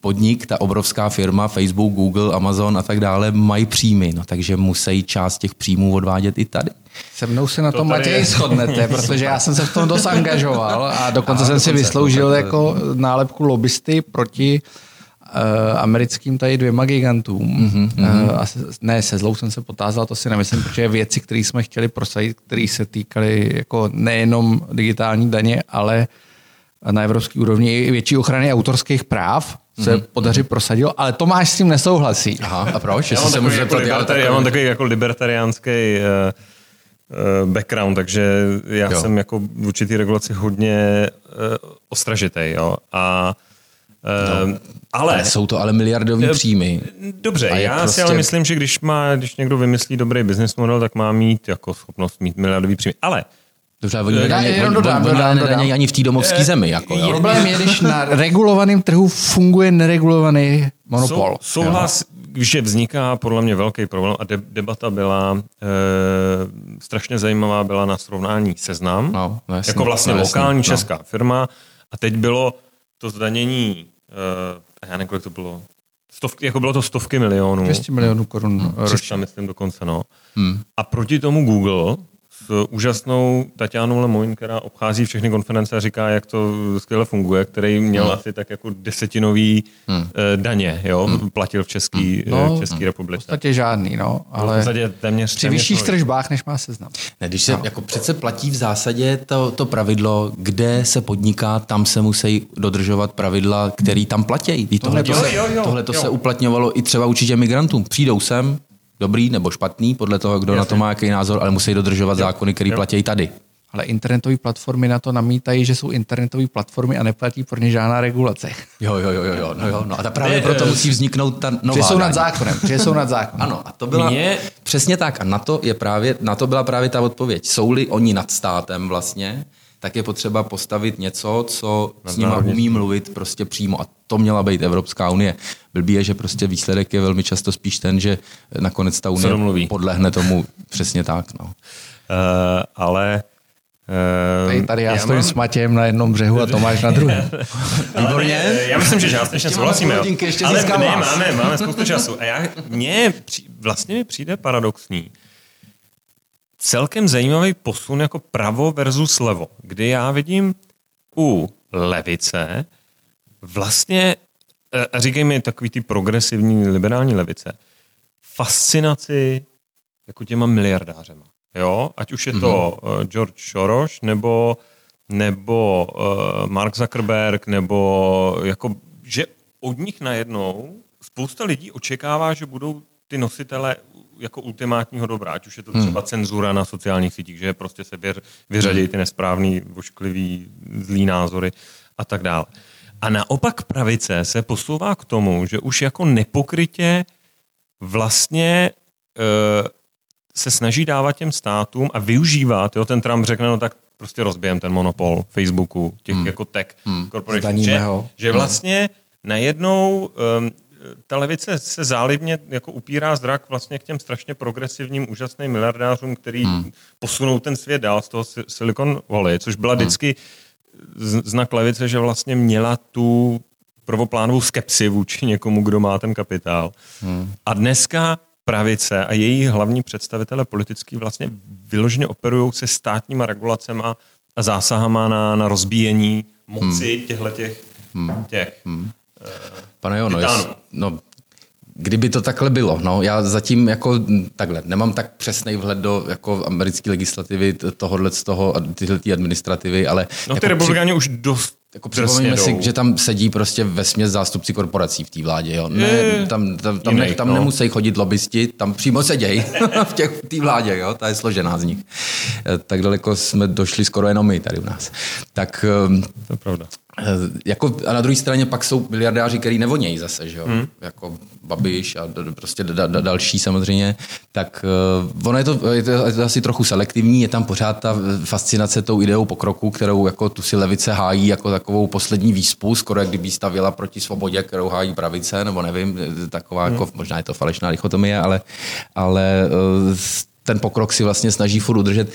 podnik, ta obrovská firma, Facebook, Google, Amazon a tak dále, mají příjmy, no takže musí část těch příjmů odvádět i tady. Se mnou se na to tom Matěj shodnete, protože já jsem se v tom dost angažoval a *laughs* dokonce a, jsem dokonce, si vysloužil dokonce. jako nálepku lobbysty proti uh, americkým tady dvěma gigantům. Mm-hmm. Uh, a se, ne, se zlou jsem se potázal, to si nemyslím, protože věci, které jsme chtěli prosadit, které se týkaly jako nejenom digitální daně, ale na evropské úrovni i větší ochrany autorských práv, se mm-hmm. podaří prosadil, ale Tomáš s tím nesouhlasí. Aha, a proč? Já, mám takový, jako libertari, já mám takový jako libertariánský uh, uh, background, takže já jo. jsem jako v určitý regulaci hodně uh, ostražitý. Jo? A No. Uh, ale, ale jsou to ale miliardové příjmy. Dobře, já prostě... si ale myslím, že když má, když někdo vymyslí dobrý business model, tak má mít jako schopnost mít miliardový příjmy. Ale Dobře, oni nedají ani v té domovské eh, zemi. Jako, jo? Problém je, když na *laughs* regulovaném trhu funguje neregulovaný monopol. Sou, souhlas, že vzniká podle mě velký problém a de, debata byla e, strašně zajímavá, byla na srovnání seznam, no, no jasný, jako vlastně no, lokální jasný, česká no. firma a teď bylo to zdanění, e, já nevím, kolik to bylo, Stovky, jako bylo to stovky milionů. 200 milionů korun hmm. ročně. myslím dokonce, no. Hmm. A proti tomu Google s úžasnou Tatianou Lemoyne, která obchází všechny konference a říká, jak to skvěle funguje, který měl hmm. asi tak jako desetinový hmm. Eh, daně, jo, hmm. platil v Český, hmm. no, v Český republice. V podstatě žádný, no, ale v podstatě téměř, při vyšších tržbách, než má seznam. Ne, když se, no. jako přece platí v zásadě to, to pravidlo, kde se podniká, tam se musí dodržovat pravidla, který tam platí. Tohle, to, se, tohle to se uplatňovalo i třeba určitě migrantům. Přijdou sem, dobrý nebo špatný, podle toho, kdo Jasně. na to má jaký názor, ale musí dodržovat jo. zákony, které platí tady. Ale internetové platformy na to namítají, že jsou internetové platformy a neplatí pro ně žádná regulace. Jo, jo, jo, jo, no, jo. No a ta právě ne, proto musí vzniknout ta nová. Že jsou nad zákonem, že jsou nad zákonem. *laughs* Ano, a to byla Mě... přesně tak. A na to, je právě, na to byla právě ta odpověď. Jsou-li oni nad státem vlastně, tak je potřeba postavit něco, co s nimi umí mluvit prostě přímo. A to měla být Evropská unie. Blbý je, že prostě výsledek je velmi často spíš ten, že nakonec ta unie podlehne tomu přesně tak. No. Uh, ale Uh, tady, tady já, já stojím mám... s Matějem na jednom břehu a Tomáš na druhém. *laughs* Výborně. Já myslím, že částečně souhlasíme. Ještě ale ne, máme, máme spoustu času. A já, mně vlastně mi přijde paradoxní, celkem zajímavý posun jako pravo versus levo, kdy já vidím u levice vlastně, e, a říkej mi takový ty progresivní liberální levice, fascinaci jako těma miliardářema. Jo? Ať už je to mm-hmm. George Soros, nebo, nebo uh, Mark Zuckerberg, nebo jako, že od nich najednou spousta lidí očekává, že budou ty nositele jako ultimátního dobra, ať už je to hmm. třeba hmm. cenzura na sociálních sítích, že prostě se vyřadí ty nesprávný, vošklivý, zlý názory a tak dále. A naopak pravice se posouvá k tomu, že už jako nepokrytě vlastně e, se snaží dávat těm státům a využívat, jo, ten Trump řekne, no tak prostě rozbijem ten monopol Facebooku, těch hmm. jako tech hmm. corporation, že, že hmm. vlastně najednou um, ta levice se zálibně jako upírá zrak vlastně k těm strašně progresivním, úžasným miliardářům, který hmm. posunou ten svět dál z toho Silicon Valley, což byla hmm. vždycky znak levice, že vlastně měla tu prvoplánovou skepsi vůči někomu, kdo má ten kapitál. Hmm. A dneska pravice a její hlavní představitele politický vlastně vyloženě operují se státníma regulacemi a zásahama na, na rozbíjení moci hmm. těchto těch, hmm. těch hmm. Pane jo, no, no, kdyby to takhle bylo, no, já zatím jako takhle, nemám tak přesný vhled do jako americké legislativy tohohle z toho, tyhle administrativy, ale... No ty jako republikáni při... už dost jako připomeňme si, že tam sedí prostě ve směs zástupci korporací v té vládě. Jo. Ne, tam tam, tam, ne, tam no. nemusí chodit lobbysti, tam přímo sedějí *laughs* v té vládě. Jo. Ta je složená z nich. Eh, tak daleko jsme došli skoro jenom my tady u nás. Tak, ehm, to je pravda. Eh, jako, a na druhé straně pak jsou miliardáři, který nevonějí zase, že jo? Hmm. Jako Babiš a prostě da, da, další samozřejmě. Tak uh, ono je to, je to, je to asi trochu selektivní, je tam pořád ta fascinace tou ideou pokroku, kterou jako tu si levice hájí jako takovou poslední výspu, skoro jak kdyby stavěla proti svobodě, kterou hájí pravice, nebo nevím, taková hmm. jako, možná je to falešná dichotomie, ale, ale uh, ten pokrok si vlastně snaží furt udržet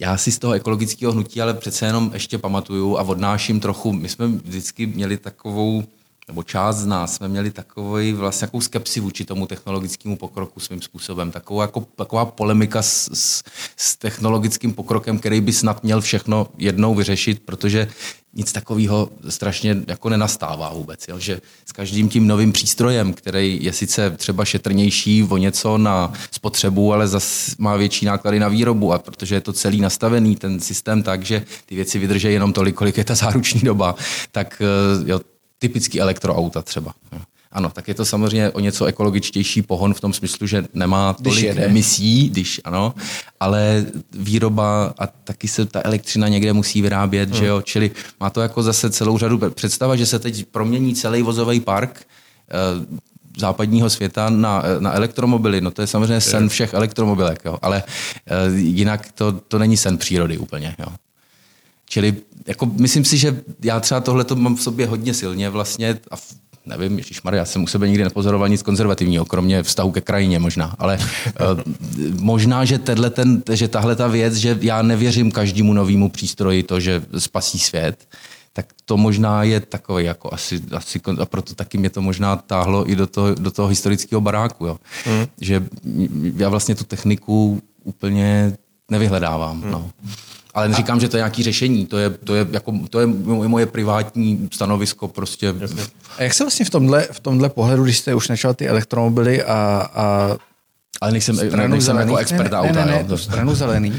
já si z toho ekologického hnutí ale přece jenom ještě pamatuju a odnáším trochu, my jsme vždycky měli takovou nebo část z nás jsme měli takový vlastně jakou skepsi vůči tomu technologickému pokroku svým způsobem. Taková, jako, taková polemika s, s, s technologickým pokrokem, který by snad měl všechno jednou vyřešit, protože nic takového strašně jako nenastává vůbec. Jo? Že s každým tím novým přístrojem, který je sice třeba šetrnější o něco na spotřebu, ale zas má větší náklady na výrobu a protože je to celý nastavený, ten systém tak, že ty věci vydrží jenom tolik, kolik je ta záruční doba, tak eh, jo, typický elektroauta třeba. Ano, tak je to samozřejmě o něco ekologičtější pohon v tom smyslu, že nemá tolik když emisí, když ano, ale výroba a taky se ta elektřina někde musí vyrábět, hmm. že jo, čili má to jako zase celou řadu představa, že se teď promění celý vozový park eh, západního světa na, na elektromobily. No to je samozřejmě sen všech elektromobilek, jo. ale eh, jinak to, to není sen přírody úplně. Jo. Čili jako myslím si, že já třeba tohle to mám v sobě hodně silně vlastně a nevím, Maria, já jsem u sebe nikdy nepozoroval nic konzervativního, kromě vztahu ke krajině možná, ale uh, *laughs* možná, že, ten, že tahle ta věc, že já nevěřím každému novému přístroji to, že spasí svět, tak to možná je takové jako asi, asi a proto taky mě to možná táhlo i do toho, do toho historického baráku, jo. Mm. že já vlastně tu techniku úplně nevyhledávám. Mm. No. Ale neříkám, že to je nějaké řešení, to je, to je, jako, to je moje privátní stanovisko prostě. A jak se vlastně v tomhle, v tomhle pohledu, když jste už načal ty elektromobily a, a ale nejsem, stranu nejsem zelený, jako expert ne, auta. Ne, ne, ne, stranu zelený. Uh,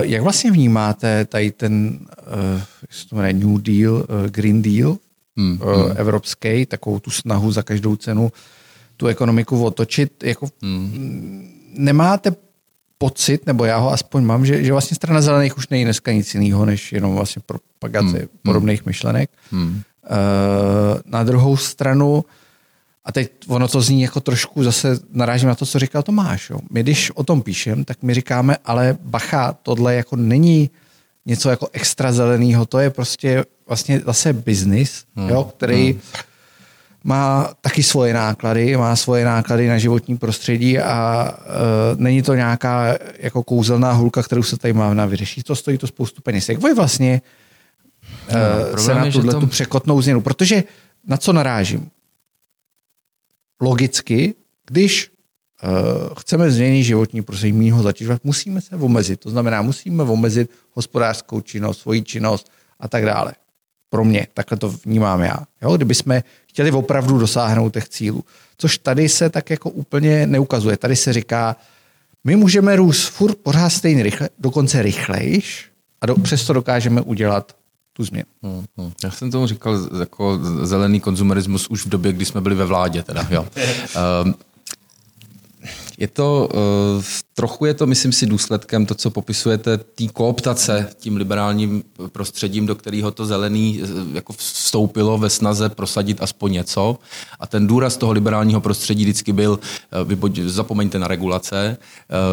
jak vlastně vnímáte tady ten, uh, jak se to jmenuje, New Deal, uh, Green Deal hmm, uh, hmm. evropský, takovou tu snahu za každou cenu tu ekonomiku otočit, jako hmm. nemáte pocit, nebo já ho aspoň mám, že, že vlastně strana zelených už není dneska nic jiného, než jenom vlastně propagace hmm. podobných hmm. myšlenek. Hmm. Uh, na druhou stranu, a teď ono to zní jako trošku, zase narážím na to, co říkal Tomáš. Jo. My když o tom píšem, tak my říkáme, ale bacha, tohle jako není něco jako extra zeleného, to je prostě vlastně zase biznis, hmm. jo, který hmm má taky svoje náklady, má svoje náklady na životní prostředí a uh, není to nějaká jako kouzelná hulka, kterou se tady má na vyřešit. To stojí to spoustu peněz. Jak vy vlastně uh, no, se na tuhle to... tu překotnou změnu? Protože na co narážím? Logicky, když uh, chceme změnit životní prostředí, mít ho zatěžovat, musíme se omezit. To znamená, musíme omezit hospodářskou činnost, svoji činnost a tak dále. Pro mě, takhle to vnímám já. Jo? Kdyby jsme chtěli opravdu dosáhnout těch cílů. Což tady se tak jako úplně neukazuje. Tady se říká, my můžeme růst furt pořád stejně rychle, dokonce rychlejš a do, přesto dokážeme udělat tu změnu. Hmm, hmm. Já jsem tomu říkal jako zelený konzumerismus už v době, kdy jsme byli ve vládě. Teda, jo. um, *laughs* je to, uh, trochu je to, myslím si, důsledkem to, co popisujete, té kooptace tím liberálním prostředím, do kterého to zelený uh, jako vstoupilo ve snaze prosadit aspoň něco. A ten důraz toho liberálního prostředí vždycky byl, uh, zapomeňte na regulace,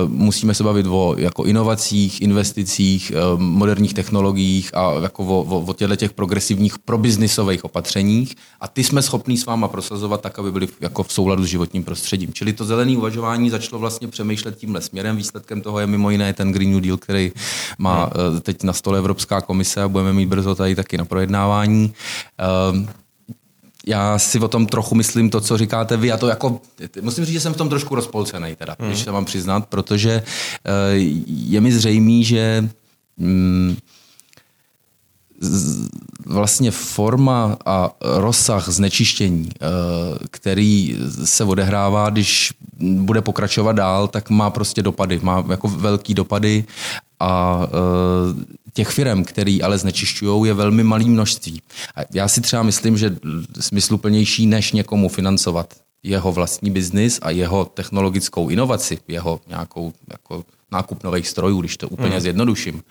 uh, musíme se bavit o jako inovacích, investicích, moderních technologiích a jako o, o, o těchto těch progresivních probiznisových opatřeních. A ty jsme schopní s váma prosazovat tak, aby byly jako v souladu s životním prostředím. Čili to zelené uvažování začalo vlastně přemýšlet tímhle směrem. Výsledkem toho je mimo jiné ten Green New Deal, který má hmm. eh, teď na stole Evropská komise a budeme mít brzo tady taky na projednávání. Ehm, já si o tom trochu myslím to, co říkáte vy. Já to jako, musím říct, že jsem v tom trošku rozpolcený, teda, hmm. když se mám přiznat, protože eh, je mi zřejmý, že mm, vlastně forma a rozsah znečištění, eh, který se odehrává, když bude pokračovat dál, tak má prostě dopady, má jako velký dopady a eh, těch firm, který ale znečišťují, je velmi malý množství. A já si třeba myslím, že smysluplnější, než někomu financovat jeho vlastní biznis a jeho technologickou inovaci, jeho nějakou jako nákup nových strojů, když to úplně hmm. zjednoduším,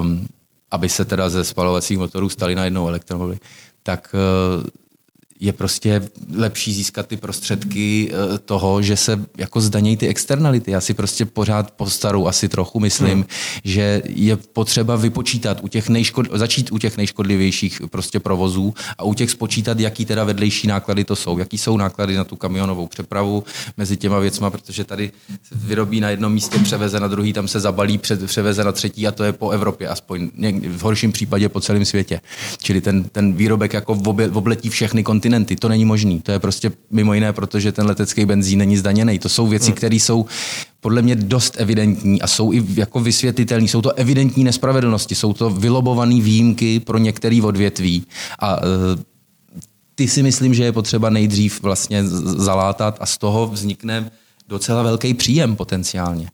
um, aby se teda ze spalovacích motorů staly najednou elektromobily, tak eh, je prostě lepší získat ty prostředky eh, toho, že se jako zdanějí ty externality. Já si prostě pořád po staru asi trochu myslím, hmm. že je potřeba vypočítat u těch nejškod, začít u těch nejškodlivějších prostě provozů a u těch spočítat, jaký teda vedlejší náklady to jsou, jaký jsou náklady na tu kamionovou přepravu mezi těma věcma, protože tady se vyrobí na jednom místě, převeze na druhý, tam se zabalí, převeze na třetí a to je po Evropě, aspoň v horším případě po celém světě. Čili ten, ten výrobek jako obletí všechny kontinenty kontinenty. To není možný. To je prostě mimo jiné, protože ten letecký benzín není zdaněný. To jsou věci, hmm. které jsou podle mě dost evidentní a jsou i jako vysvětlitelné. Jsou to evidentní nespravedlnosti, jsou to vylobované výjimky pro některé odvětví. A e, ty si myslím, že je potřeba nejdřív vlastně zalátat a z toho vznikne docela velký příjem potenciálně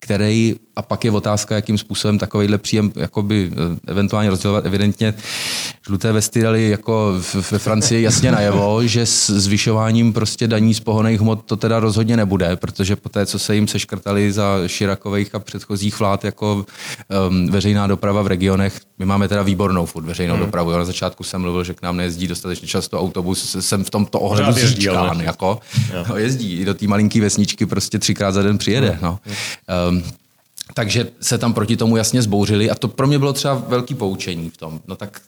který, a pak je otázka, jakým způsobem takovýhle příjem jakoby, eh, eventuálně rozdělovat. Evidentně žluté vesty dali jako ve Francii jasně najevo, *laughs* že s zvyšováním prostě daní z pohoných hmot to teda rozhodně nebude, protože po té, co se jim seškrtali za Širakových a předchozích vlád jako um, veřejná doprava v regionech, my máme teda výbornou furt veřejnou hmm. dopravu. Já na začátku jsem mluvil, že k nám nejezdí dostatečně často autobus, jsem v tomto ohledu zříčkán, jako. No, jezdí, i do té malinké vesničky prostě třikrát za den přijede. Hmm. No. Um, takže se tam proti tomu jasně zbouřili a to pro mě bylo třeba velký poučení v tom. No tak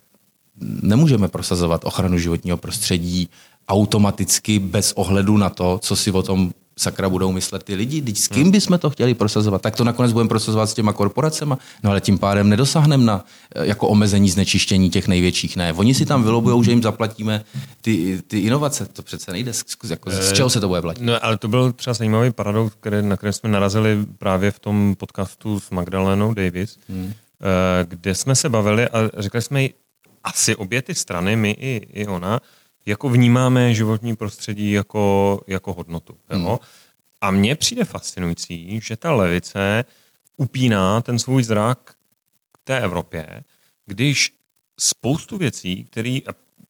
nemůžeme prosazovat ochranu životního prostředí automaticky bez ohledu na to, co si o tom sakra budou myslet ty lidi, teď s kým bychom to chtěli prosazovat, tak to nakonec budeme prosazovat s těma korporacemi, no ale tím pádem nedosáhneme na eh, jako omezení znečištění těch největších. Ne, oni si tam vylobujou, že jim zaplatíme ty, ty inovace, to přece nejde, jako, z čeho se to bude platit? No, ale to byl třeba zajímavý paradox, který, na který jsme narazili právě v tom podcastu s Magdalenou Davis, hmm. Eh, kde jsme se bavili a řekli jsme jí, asi obě ty strany, my i, i ona, jako vnímáme životní prostředí jako, jako hodnotu. Hmm. Jo? A mně přijde fascinující, že ta levice upíná ten svůj zrak k té Evropě, když spoustu věcí, které,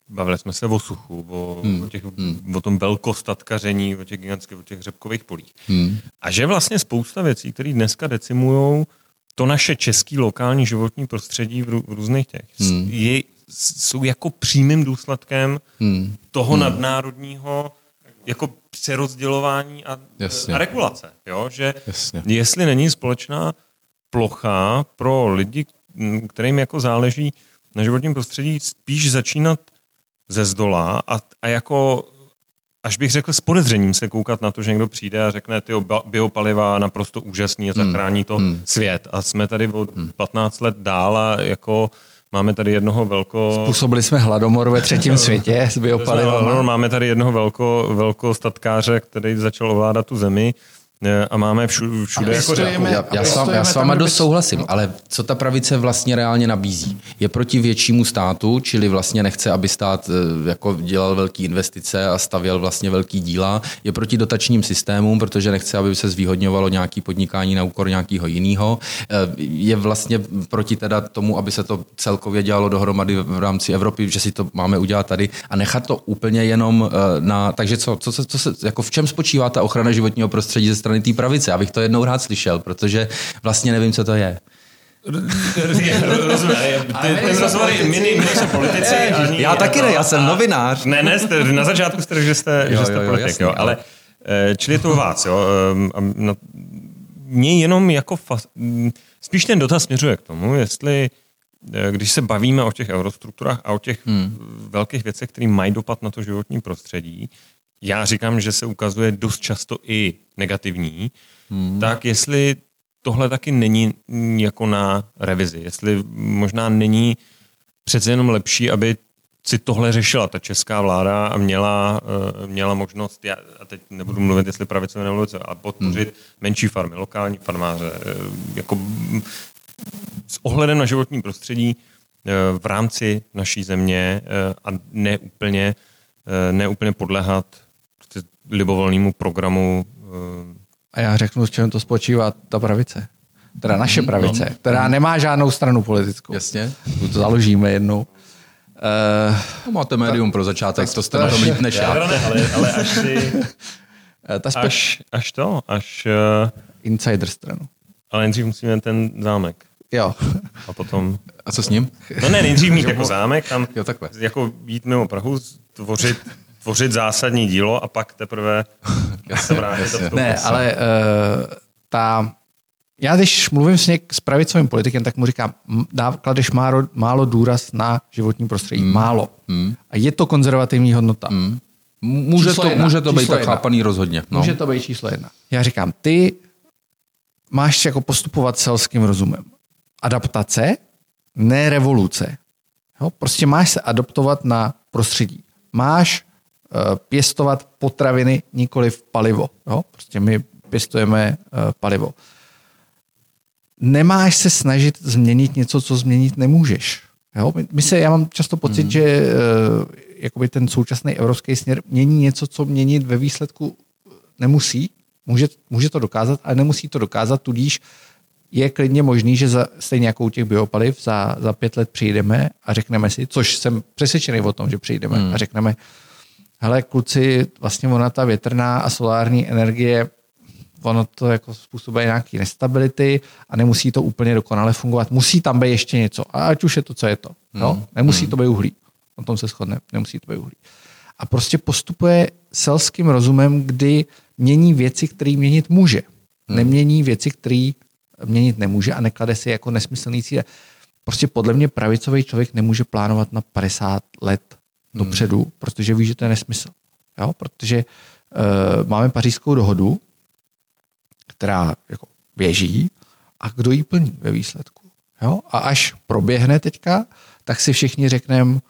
bavili jsme se o suchu, o, hmm. o, těch, hmm. o tom velkostatkaření, o těch gigantských, o těch řepkových polích. Hmm. A že vlastně spousta věcí, které dneska decimují to naše český lokální životní prostředí v, rů, v různých těch, hmm. je, jsou jako přímým důsledkem hmm. toho hmm. nadnárodního jako přerozdělování a, a regulace. Jo? Že Jasně. jestli není společná plocha pro lidi, kterým jako záleží na životním prostředí, spíš začínat ze zdola a, a jako až bych řekl s podezřením se koukat na to, že někdo přijde a řekne, ty biopaliva naprosto úžasný a zachrání to hmm. svět. A jsme tady o 15 let dál a jako Máme tady jednoho velko... Způsobili jsme hladomor ve třetím *laughs* světě s biopalivama. Máme tady jednoho velko, velko statkáře, který začal ovládat tu zemi a máme všude, všude jako stojíme, já, já, s, já s váma dost souhlasím, ale co ta pravice vlastně reálně nabízí? Je proti většímu státu, čili vlastně nechce, aby stát eh, jako dělal velké investice a stavěl vlastně velký díla. Je proti dotačním systémům, protože nechce, aby se zvýhodňovalo nějaký podnikání na úkor nějakého jiného. Eh, je vlastně proti teda tomu, aby se to celkově dělalo dohromady v rámci Evropy, že si to máme udělat tady a nechat to úplně jenom eh, na... Takže co, co, co, co se, jako v čem spočívá ta ochrana životního prostředí ze strany strany té pravice. Abych to jednou rád slyšel, protože vlastně nevím, co to je. politici. já taky ne, já jsem novinář. Ne, ne, na začátku jste že jste, jo, že jste jo, politik, jasný, jo, ale eh, čili je to vás, jo. Ehm, Mně jenom jako, fa- spíš ten dotaz směřuje k tomu, jestli eh, když se bavíme o těch eurostrukturách a o těch hmm. velkých věcech, které mají dopad na to životní prostředí, já říkám, že se ukazuje dost často i negativní, hmm. tak jestli tohle taky není jako na revizi, jestli možná není přece jenom lepší, aby si tohle řešila ta česká vláda a měla, uh, měla možnost, já, a teď nebudu mluvit, jestli pravice nebo levice, ale podpořit hmm. menší farmy, lokální farmáře, uh, jako s ohledem na životní prostředí uh, v rámci naší země a ne úplně, ne úplně podlehat libovolnému programu. Eh, A já řeknu, s čem to spočívá ta pravice. Teda naše mhm. pravice, no. která nemá žádnou stranu politickou. Jasně. To založíme jednou. Uh, no, máte médium ta, pro začátek, ta, to jste na tom líp než já. Ale, ale až si... Eh, ta až, až to, až... Uh, Insider stranu. Ale nejdřív musíme ten zámek. Jo. A potom... A co s ním? No ne, nejdřív mít *laughs* jako zámek, tam Jo, takhle. jako jít mimo Prahu, tvořit, tvořit zásadní dílo a pak teprve *laughs* se vrátit. jasně. do toho Ne, ale uh, ta... Já když mluvím s, něk, s pravicovým politikem, tak mu říkám, m- dá, kladeš málo, málo důraz na životní prostředí. Mm. Málo. Mm. A je to konzervativní hodnota. Mm. Může Číslo to, jedna, může to být číslo tak jedna. chápaný rozhodně. No. Může to být číslo jedna. Já říkám, ty máš jako postupovat selským rozumem. Adaptace, ne revoluce. Jo? Prostě máš se adaptovat na prostředí. Máš pěstovat potraviny, nikoli v palivo. Jo? Prostě my pěstujeme uh, palivo. Nemáš se snažit změnit něco, co změnit nemůžeš. Jo? My- se, já mám často pocit, mm. že uh, jakoby ten současný evropský směr mění něco, co měnit ve výsledku nemusí, může, může to dokázat, ale nemusí to dokázat, tudíž je klidně možný, že za, stejně jako u těch biopaliv za, za pět let přijdeme a řekneme si, což jsem přesvědčený o tom, že přijdeme hmm. a řekneme, hele kluci, vlastně ona ta větrná a solární energie, ono to jako způsobuje nějaké nestability a nemusí to úplně dokonale fungovat. Musí tam být ještě něco. A ať už je to, co je to. No? Nemusí to být uhlí. O tom se shodne. Nemusí to být uhlí. A prostě postupuje selským rozumem, kdy mění věci, které měnit může. Nemění věci, které měnit nemůže a neklade si jako nesmyslný cíle. Prostě podle mě pravicový člověk nemůže plánovat na 50 let dopředu, protože ví, že to je nesmysl. Jo? Protože uh, máme pařížskou dohodu, která jako běží a kdo ji plní ve výsledku. Jo? A až proběhne teďka, tak si všichni řekneme,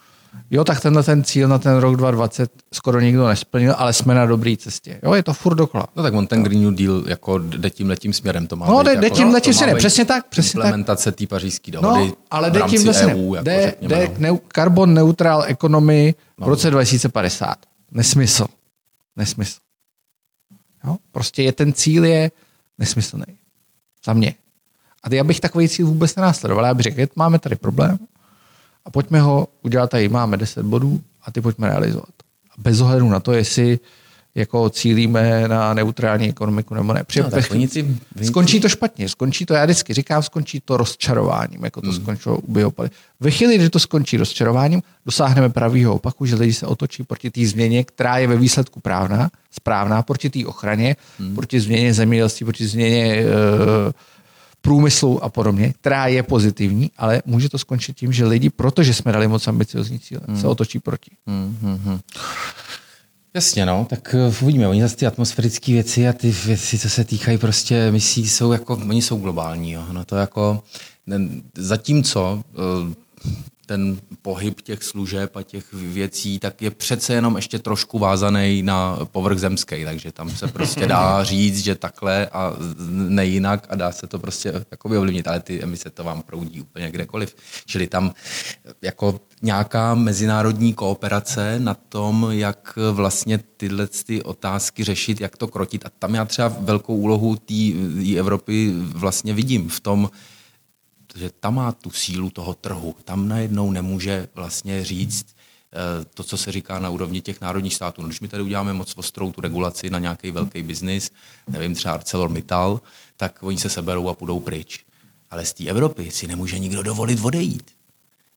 jo, tak tenhle ten cíl na ten rok 2020 skoro nikdo nesplnil, ale jsme na dobré cestě. Jo, je to furt dokola. No tak on ten Green New Deal jako jde tím letím směrem. To má No, být jde- jako, jde tím letím to má směrem, přesně tak, přesně tak. Implementace té pařížské dohody No, ale jde tím zase EU, jako jde, řekněme, jde no. carbon neutral economy v roce 2050. Nesmysl. Nesmysl. Jo? Prostě je ten cíl je nesmyslný. Za mě. A já bych takový cíl vůbec nenásledoval. Já bych řekl, máme tady problém a pojďme ho udělat tady. Máme 10 bodů a ty pojďme realizovat. A bez ohledu na to, jestli jako cílíme na neutrální ekonomiku nebo ne. No, tak oni ty- oni skončí to špatně, skončí to, já vždycky říkám, skončí to rozčarováním, jako to mm. skončilo u biopaliv. Ve chvíli, kdy to skončí rozčarováním, dosáhneme pravýho opaku, že lidi se otočí proti té změně, která je ve výsledku právná, správná, proti té ochraně, mm. proti změně zemědělství, proti změně e, průmyslu a podobně, která je pozitivní, ale může to skončit tím, že lidi, protože jsme dali moc ambiciozní cíle, Hmm. mm. se otočí proti. Jasně, no, tak uh, uvidíme. Oni zase ty atmosférické věci a ty věci, co se týkají prostě emisí, jsou jako, oni jsou globální, jo. No to jako, zatímco uh, ten pohyb těch služeb a těch věcí, tak je přece jenom ještě trošku vázaný na povrch zemský, takže tam se prostě dá *laughs* říct, že takhle a nejinak a dá se to prostě jakoby ovlivnit, ale ty emise to vám proudí úplně kdekoliv. Čili tam jako nějaká mezinárodní kooperace na tom, jak vlastně tyhle ty otázky řešit, jak to krotit. A tam já třeba velkou úlohu té Evropy vlastně vidím v tom, že tam má tu sílu toho trhu. Tam najednou nemůže vlastně říct eh, to, co se říká na úrovni těch národních států. No, když my tady uděláme moc ostrou tu regulaci na nějaký velký biznis, nevím, třeba ArcelorMittal, tak oni se seberou a půjdou pryč. Ale z té Evropy si nemůže nikdo dovolit odejít.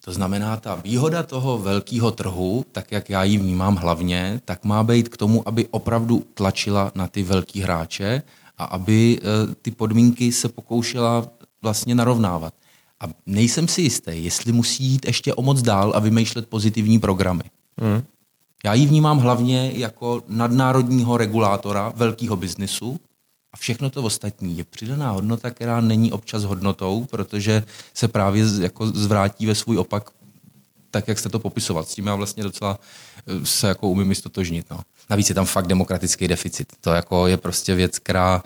To znamená, ta výhoda toho velkého trhu, tak jak já ji vnímám hlavně, tak má být k tomu, aby opravdu tlačila na ty velký hráče a aby eh, ty podmínky se pokoušela vlastně narovnávat. A nejsem si jistý, jestli musí jít ještě o moc dál a vymýšlet pozitivní programy. Hmm. Já ji vnímám hlavně jako nadnárodního regulátora velkého biznisu a všechno to ostatní je přidaná hodnota, která není občas hodnotou, protože se právě jako zvrátí ve svůj opak tak, jak jste to popisovat. S tím já vlastně docela eh, se jako umím i stotožnit. No. Navíc je tam fakt demokratický deficit. To jako je prostě věc, která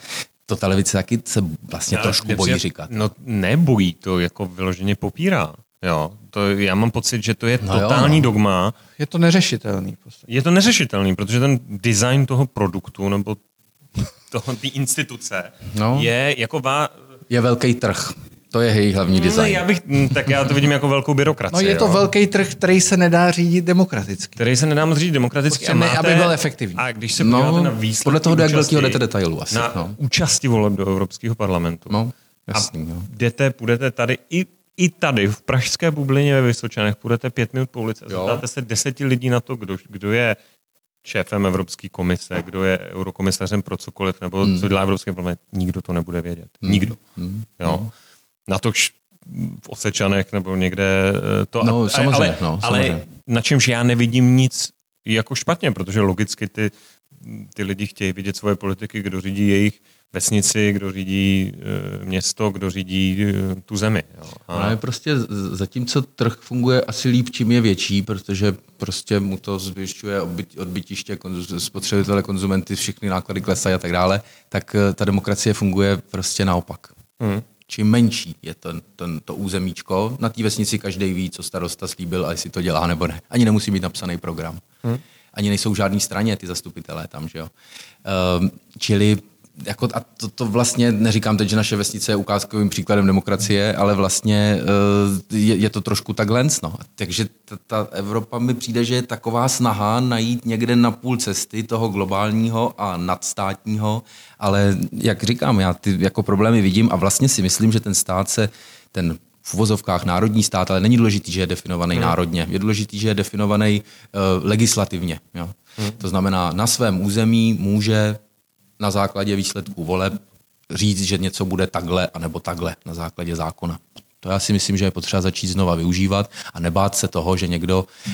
to ta levice taky se vlastně Ale trošku bojí přijat- říkat. No nebojí, to jako vyloženě popírá. Jo, to, já mám pocit, že to je No jo, totální no. dogma. Je to neřešitelný. podstatě. Je to neřešitelný, protože ten design toho produktu nebo *laughs* toho, té instituce No. je jako vá... Je velký trh. To je její hlavní Ne, design. já bych, hm, tak já to vidím jako velkou byrokracii. No je to jo, velký trh, který se nedá řídit demokraticky. který se nedá moc říct demokraticky. Prostě a ne, máte, aby byl efektivní. A když se podíváte No, na výsledky podle toho, jak velkého jdete detailu asi. Na No. účasti voleb do Evropského parlamentu, No. Jasný, a jo. jdete, půjdete tady i, i tady v pražské bublině ve Vysočanech, půjdete pět minut po ulici a zeptáte se deseti lidí na to, kdo, kdo je šéfem Evropské komise, kdo je eurokomisařem pro cokoliv, nebo Hmm. co dělá Evropský parlament, nikdo to nebude vědět. Nikdo. Hmm. Jo. Na to v Osečanech nebo někde eh, to. No, a- samozřejmě, ale, no, ale samozřejmě. na čemž já nevidím nic jako špatně, protože logicky ty, ty lidi chtějí vidět svoje politiky, kdo řídí jejich vesnici, kdo řídí e, město, kdo řídí e, tu zemi. Jo. Ale prostě zatímco trh funguje asi líp, čím je větší, protože prostě mu to zvyšťuje odbyt, odbytiště, spotřebitele, konzumenty, všechny náklady klesají a tak dále, tak ta demokracie funguje prostě naopak. Hmm. Čím menší je ten, ten, to územíčko, na té vesnici každý ví, co starosta slíbil a jestli to dělá nebo ne. Ani nemusí mít napsaný program. Hmm. Ani nejsou v žádný straně ty zastupitelé tam, že jo. Um, čili jako, a to, to vlastně neříkám teď, že naše vesnice je ukázkovým příkladem demokracie, ale vlastně uh, je, je to trošku takhle. No. Takže ta, ta Evropa mi přijde, že je taková snaha najít někde na půl cesty toho globálního a nadstátního, ale jak říkám, já ty jako problémy vidím a vlastně si myslím, že ten stát se, ten v uvozovkách národní stát, ale není důležitý, že je definovaný hmm. národně. Je důležitý, že je definovaný uh, legislativně. Jo. Hmm. To znamená, na svém území může na základě výsledků voleb říct, že něco bude takhle anebo takhle na základě zákona. To já si myslím, že je potřeba začít znova využívat a nebát se toho, že někdo, uh,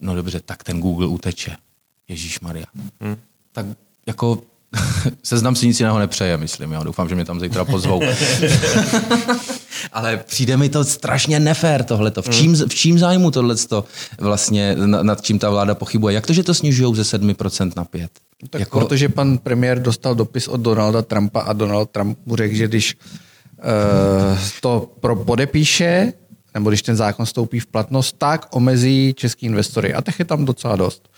no dobře, tak ten Google uteče. Ježíš Maria. Hmm. Tak jako *laughs* seznam si nic jiného nepřeje, myslím. Jo. Doufám, že mě tam zítra pozvou. *laughs* Ale přijde mi to strašně nefér tohleto. V čím, v čím zájmu tohleto vlastně, na- nad čím ta vláda pochybuje? Jak to, že to snižují ze 7% na 5%? Tak jako... Protože pan premiér dostal dopis od Donalda Trumpa a Donald Trump mu řekl, že když uh, to pro podepíše, nebo když ten zákon stoupí v platnost, tak omezí český investory. A těch je tam docela dost.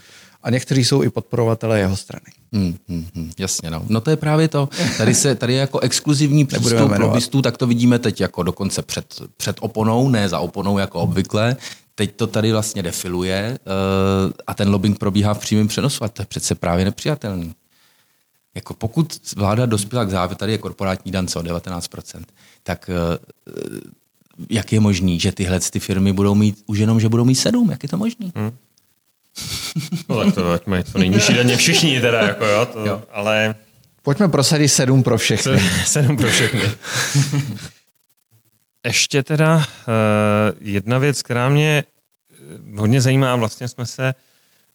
A někteří jsou i podporovatelé jeho strany. Hmm, hmm, hmm, jasně, no. No to je právě to. Tady, se, tady je jako exkluzivní přístup lobbystů, tak to vidíme teď jako dokonce před, před oponou, ne za oponou jako obvykle. Teď to tady vlastně defiluje uh, a ten lobbying probíhá v přímém přenosu a to je přece právě nepřijatelný. Jako pokud vláda dospěla k závěru, tady je korporátní dan co, 19%, tak uh, jak je možný, že tyhle ty firmy budou mít už jenom, že budou mít 7? Jak je to možný? Hmm. No tak to, mají to nejnižší daně všichni teda, jako jo, to, Jo. ale Pojďme prosadit sedm pro všechny. sedm pro všechny. Ještě teda uh, jedna věc, která mě eh, hodně zajímá, vlastně jsme se,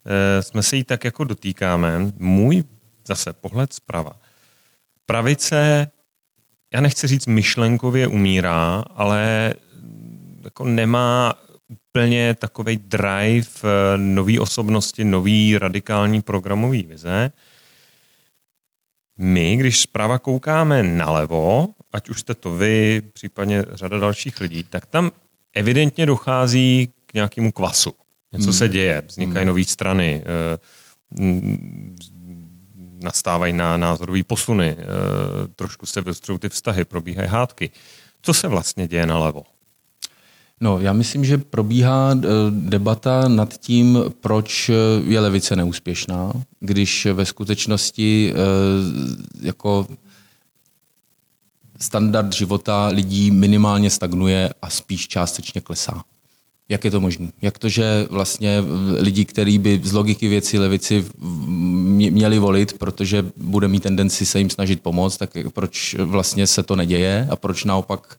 uh, jsme se jí tak jako dotýkáme. Můj zase pohled zprava. Pravice, já nechci říct myšlenkově umírá, ale jako nemá úplně takový drive eh, nový osobnosti, nový radikální programový vize. My, když zprava koukáme nalevo, ať už jste to vy, případně řada dalších lidí, tak tam evidentně dochází k nějakému kvasu. Něco hmm. se děje, vznikají hmm. nové strany, eh, mm, nastávají na názorové posuny, eh, trošku se vystřují ty vztahy, probíhají hádky. Co se vlastně děje nalevo? No, já myslím, že probíhá eh, debata nad tím, proč eh, je levice neúspěšná, když ve skutečnosti eh, jako standard života lidí minimálně stagnuje a spíš částečně klesá. Jak je to možné? Jak to, že vlastně lidi, kteří by z logiky věci levici mě- měli volit, protože bude mít tendenci se jim snažit pomoct, tak proč vlastně se to neděje a proč naopak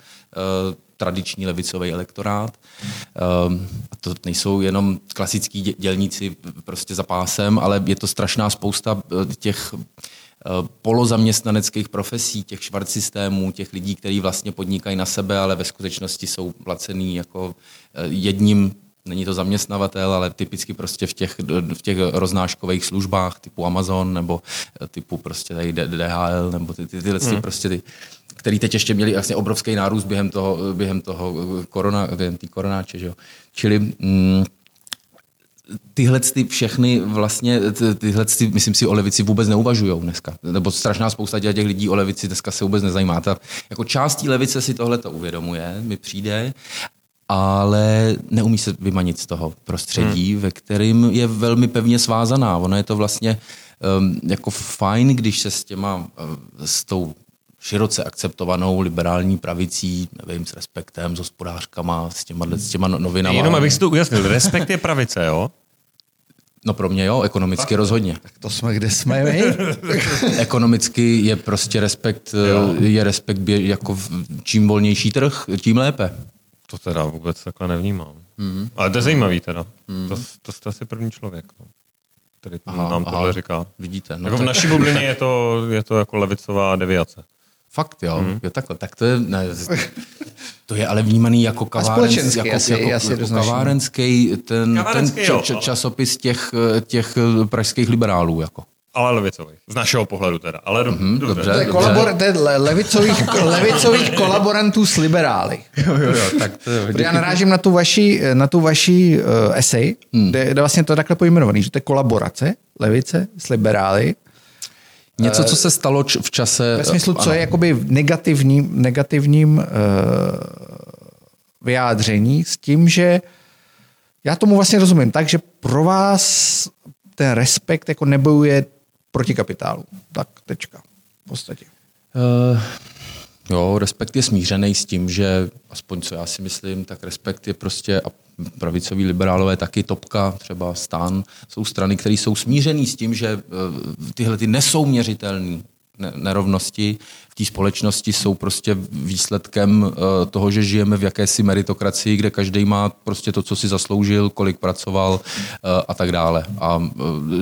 tradiční levicový elektorát. Um, a to nejsou jenom klasický dě- dělníci prostě za pásem, ale je to strašná spousta eh, těch eh, polozaměstnaneckých profesí, těch švart systémů, těch lidí, kteří vlastně podnikají na sebe, ale ve skutečnosti jsou placený jako eh, jedním Není to zaměstnavatel, ale typicky prostě v těch, v těch roznáškových službách typu Amazon nebo typu prostě tady DHL nebo ty, ty, tyhle hmm. prostě ty, který teď ještě měli vlastně obrovský nárůst během toho, během toho eh, korona, během té koronáče, že jo. Čili mm, tyhle ty všechny vlastně, ty- tyhle ty, myslím si, o levici vůbec neuvažují dneska. Nebo strašná spousta těch lidí o levici dneska se vůbec nezajímá. Ta, jako částí levice si tohle to uvědomuje, mi přijde, ale neumí se vymanit z toho prostředí, hmm. ve kterým je velmi pevně svázaná. Ono je to vlastně um, jako fajn, když se s těma, uh, s tou široce akceptovanou liberální pravicí, nevím, s respektem, s hospodářkama, s těma, s těma no- novinama. Jenom abych si to ujasnil, respekt je pravice, jo? No pro mě jo, ekonomicky rozhodně. Tak to jsme, kde jsme my? *laughs* Ekonomicky je prostě respekt, eh, je respekt bě- jako v- čím volnější trh, tím lépe. To teda vůbec takhle nevnímám. Mm. Ale to je zajímavý teda. Mm. To, to jste asi první člověk, no, který to Aha, nám aha. tohle říká. Vidíte. No jako v tak- naší bublině je to, je to jako levicová deviace. Fakt, jo, mm. jo takhle. Tak to je, ne, to je ale vnímaný jako kavárenský, jako, asi- jako, asi jako kavárenský ten, Kavárenský, ten jo. č, č, časopis těch, těch pražských liberálů. Jako. Ale levicových. Z našeho pohledu teda. Ale mm, dobře. dobře. To je, kolabor, to je le- levicových, levicových kolaborantů s liberály. *laughs* Jo, jo, jo, tak to je já narážím na tu vaši, na tu vaši uh, esej, hmm. kde, kde vlastně to je takhle pojmenovaný, že to je kolaborace levice s liberály, Něco, co se stalo č- v čase... ve smyslu, co ano. je jakoby v negativním, negativním uh, vyjádření s tím, že já tomu vlastně rozumím tak, že pro vás ten respekt jako nebojuje proti kapitálu. Tak, tečka. V podstatě. Uh, jo, respekt je smířený s tím, že aspoň co já si myslím, tak respekt je prostě pravicoví liberálové taky topka, třeba stan, jsou strany, které jsou smířený s tím, že eh, tyhle ty nesouměřitelné nerovnosti v té společnosti jsou prostě výsledkem eh, toho, že žijeme v jakési meritokracii, kde každý má prostě to, co si zasloužil, kolik pracoval eh, a tak dále. A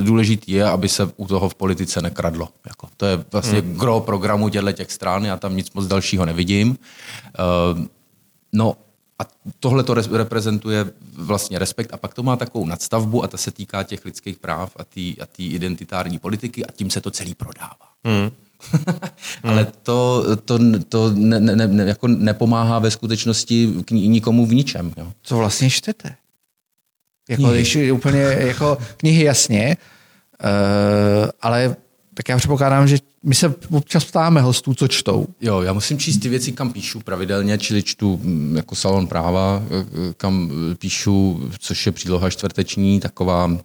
důležitý je, aby se u toho v politice nekradlo. Jako, to je vlastně hmm. gro programu těchto těch stran, já tam nic moc dalšího nevidím. No a tohle to re- reprezentuje vlastně respekt a pak to má takovou nadstavbu a ta se týká těch lidských práv a té a tý identitární politiky a tím se to celý prodává. Hmm. *laughs* Ale to, to, to ne, ne, ne, jako nepomáhá ve skutečnosti k ni- nikomu v ničem. Jo. Co vlastně čtete? Jako, Knihy. když úplně jako knihy jasně, uh, ale tak já předpokládám, že my se občas ptáme hostů, co čtou. Jo, já musím číst ty věci, kam píšu pravidelně, čili čtu mm, jako salon práva, eh, kam eh, píšu, což je příloha čtvrteční, taková, mm,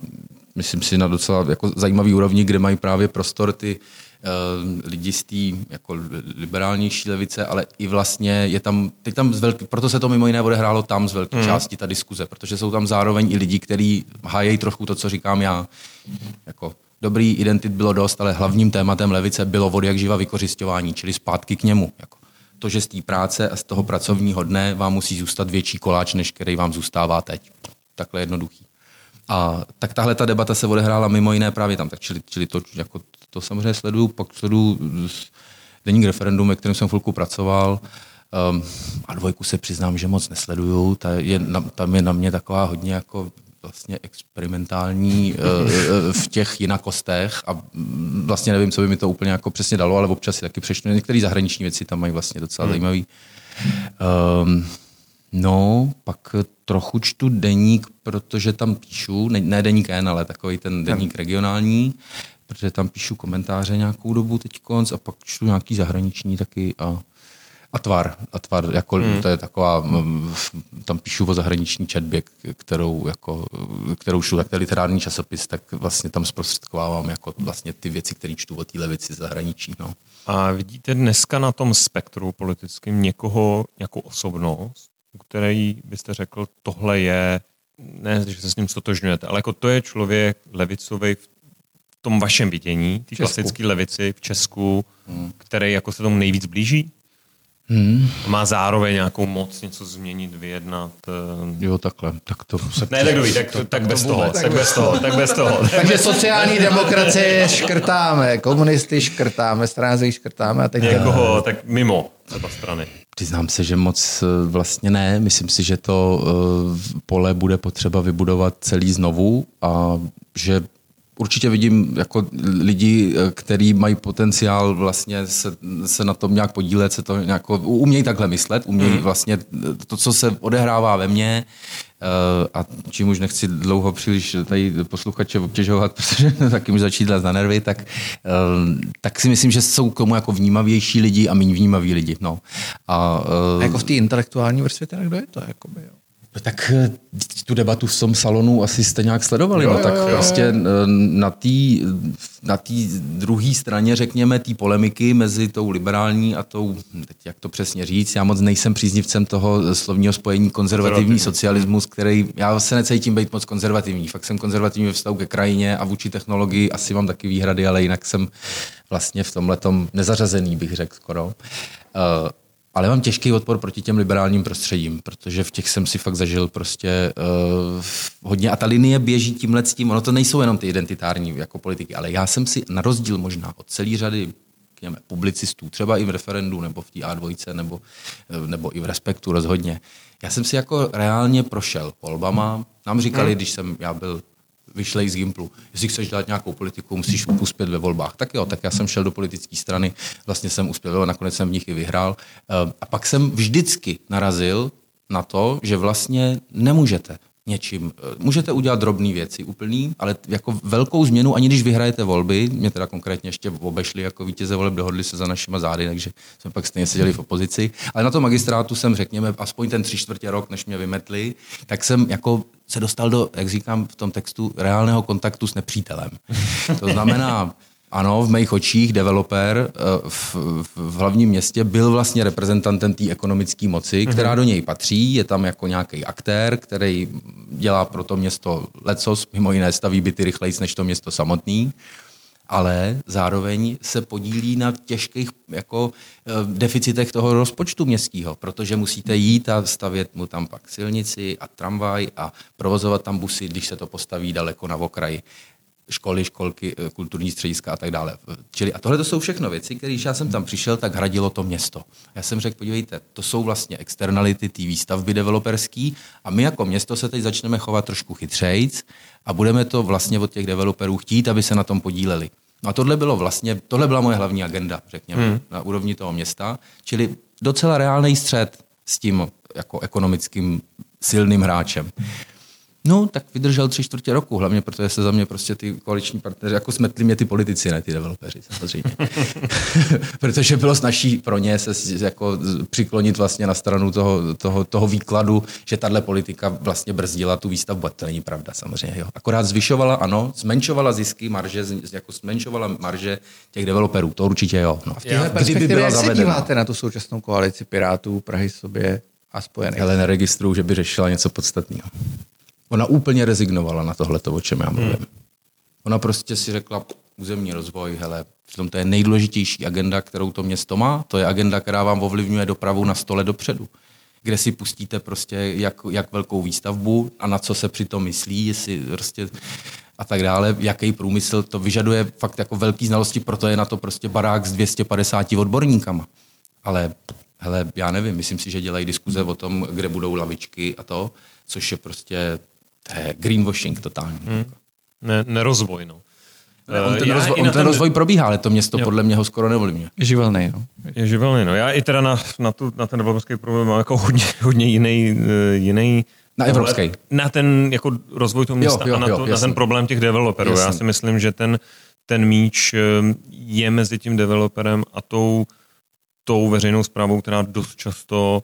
myslím si, na docela jako zajímavý úrovni, kde mají právě prostor ty eh, lidi z té jako liberálnější levice, ale i vlastně je tam, teď tam z velký, proto se to mimo jiné odehrálo tam z velké části ta diskuze, protože jsou tam zároveň i lidi, kteří hájejí trochu to, co říkám já, jako dobrý identit bylo dost, ale hlavním tématem levice bylo od jak živa vykořišťování, čili zpátky k němu. Jako to, že z té práce a z toho pracovního dne vám musí zůstat větší koláč, než který vám zůstává teď. Takhle jednoduchý. A tak tahle ta debata se odehrála mimo jiné právě tam. Tak čili, čili to, jako, to samozřejmě sleduju, pak sleduju deník referendum, ve kterém jsem chvilku pracoval. Um, a dvojku se přiznám, že moc nesleduju. Ta je, na, tam je na mě taková hodně jako vlastně experimentální uh, v těch jinakostech a vlastně nevím, co by mi to úplně jako přesně dalo, ale občas si taky přečtu. Některé zahraniční věci tam mají vlastně docela hmm. zajímavý. Um, no, pak trochu čtu deník, protože tam píšu, ne, ne deník N, ale takový ten deník regionální, protože tam píšu komentáře nějakou dobu teď a pak čtu nějaký zahraniční taky a a tvar, a tvar jako, hmm. to je taková, tam píšu o zahraniční četbě, kterou, jako, kterou čtu, tak to je literární časopis, tak vlastně tam zprostředkovávám jako vlastně ty věci, které čtu o té levici zahraničí. No. A vidíte dneska na tom spektru politickým někoho, nějakou osobnost, u který byste řekl, tohle je, ne, že se s ním stotožňujete, ale jako to je člověk levicový v tom vašem vidění, té klasické levici v Česku, hmm. který jako se tomu nejvíc blíží? Hmm. Má zároveň nějakou moc něco změnit, vyjednat. eh, Jo, takhle. Tak to se Ne, tak dobrý, tak, tak, tak bez toho, tak bez toho, tak bez toho. Takže sociální demokracie škrtáme, komunisty škrtáme, strany škrtáme a teď Někoho tak mimo třeba strany. Přiznám se, že moc eh, vlastně ne. Myslím si, že to eh, pole bude potřeba vybudovat celý znovu a že určitě vidím jako lidi, eh, kteří mají potenciál vlastně se, se na tom nějak podílet, se to nějak, umějí takhle myslet, umějí mm. vlastně to, co se odehrává ve mně, eh, a čím už nechci dlouho příliš tady posluchače obtěžovat, *laughs* protože taky mi začít na nervy, tak, eh, tak si myslím, že jsou komu jako vnímavější lidi a méně vnímaví lidi. No. A, A eh, jako v té intelektuální vrstvě, teda kdo je to? Jakoby, jo? Tak eh, tu debatu v tom salonu asi jste nějak sledovali. Jo, no, tak jo, jo. prostě eh, na té na tý druhé straně, řekněme, té polemiky mezi tou liberální a tou, teď jak to přesně říct, já moc nejsem příznivcem toho slovního spojení konzervativní socialismus, který, já se necítím být moc konzervativní. Fakt jsem konzervativní ve vztahu ke krajině a vůči technologii asi mám taky výhrady, ale jinak jsem vlastně v tomhle nezařazený, bych řekl skoro. Uh, ale mám těžký odpor proti těm liberálním prostředím, protože v těch jsem si fakt zažil prostě uh, hodně. A ta linie běží tímhle s tím, ono to nejsou jenom ty identitární jako politiky, ale já jsem si na rozdíl možná od celé řady řekněme, publicistů, třeba i v referendu, nebo v té A2, nebo, eh, nebo i v Respektu rozhodně. Já jsem si jako reálně prošel volbama. Nám říkali, když jsem, já byl vyšlej z Gimplu. Jestli chceš dělat nějakou politiku, musíš uspět ve volbách. Tak jo, tak já jsem šel do politické strany, vlastně jsem uspěl, nakonec jsem v nich i vyhrál. Eh, A pak jsem vždycky narazil na to, že vlastně nemůžete něčím. eh, Můžete udělat drobné věci úplný, ale jako velkou změnu, ani když vyhrajete volby, mě teda konkrétně ještě obešli jako vítěze voleb, dohodli se za našima zády, takže jsme pak stejně seděli v opozici. Ale na tom magistrátu jsem, řekněme, aspoň ten tři čtvrtě rok, než mě vymetli, tak jsem jako se dostal do, jak říkám v tom textu, reálného kontaktu s nepřítelem. To znamená, ano, v mých očích developer eh, v, v, hlavním městě byl vlastně reprezentantem té ekonomické moci, která do něj patří. Je tam jako nějaký aktér, který dělá pro to město lecos, mimo jiné staví byty rychleji než to město samotný ale zároveň se podílí na těžkých jako, eh, deficitech toho rozpočtu městského, protože musíte jít a stavět mu tam pak silnici a tramvaj a provozovat tam busy, když se to postaví daleko na okraji školy, školky, eh, kulturní střediska a tak dále. Čili, a tohle to jsou všechno věci, které, když já jsem tam přišel, tak hradilo to město. Já jsem řekl, podívejte, to jsou vlastně externality té výstavby developerský a my jako město se teď začneme chovat trošku chytřejc a budeme to vlastně od těch developerů chtít, aby se na tom podíleli. No a tohle bylo vlastně, tohle byla moje hlavní agenda, řekněme, hmm. na úrovni toho města, čili docela reálný střed s tím jako ekonomickým silným hráčem. No, tak vydržel tři čtvrtě roku, hlavně protože se za mě prostě ty koaliční partneři, jako smetli mě ty politici, ne ty developeři, samozřejmě. *laughs* protože bylo snažší pro ně se jako přiklonit vlastně na stranu toho, toho, toho výkladu, že tahle politika vlastně brzdila tu výstavbu. A to není pravda, samozřejmě. Jo. Akorát zvyšovala, ano, zmenšovala zisky, marže, jako zmenšovala marže těch developerů, to určitě jo. No. V téhle perspektivě, jak se díváte na tu současnou koalici Pirátů, Prahy sobě a Spojených? Ale neregistruju, že by řešila něco podstatného. Ona úplně rezignovala na tohle, o čem já mluvím. Hmm. Ona prostě si řekla, územní rozvoj, hele, v tom to je nejdůležitější agenda, kterou to město má. To je agenda, která vám ovlivňuje dopravu na stole dopředu. Kde si pustíte prostě, jak, jak velkou výstavbu a na co se přitom myslí, jestli prostě a tak dále, jaký průmysl, to vyžaduje fakt jako velký znalosti, proto je na to prostě barák s 250 odborníkama. Ale hele, já nevím, myslím si, že dělají diskuze o tom, kde budou lavičky a to, což je prostě to je greenwashing totální. Hmm. Ne, nerozvoj, no. On ten, Já rozvoj, on na ten rozvoj probíhá, ale to město Jo. podle mě ho skoro neovlivňuje. Živelný, no. Je živelný, no. Já i teda na, na, tu, na ten developerský problém mám jako hodně, hodně jiný, eh, jiný Na evropský. pohled Na ten jako rozvoj toho města jo, a na, jo, to, na ten problém těch developerů. Já Jasně. si myslím, že ten, ten míč eh, je mezi tím developerem a tou, tou veřejnou zprávou, která dost často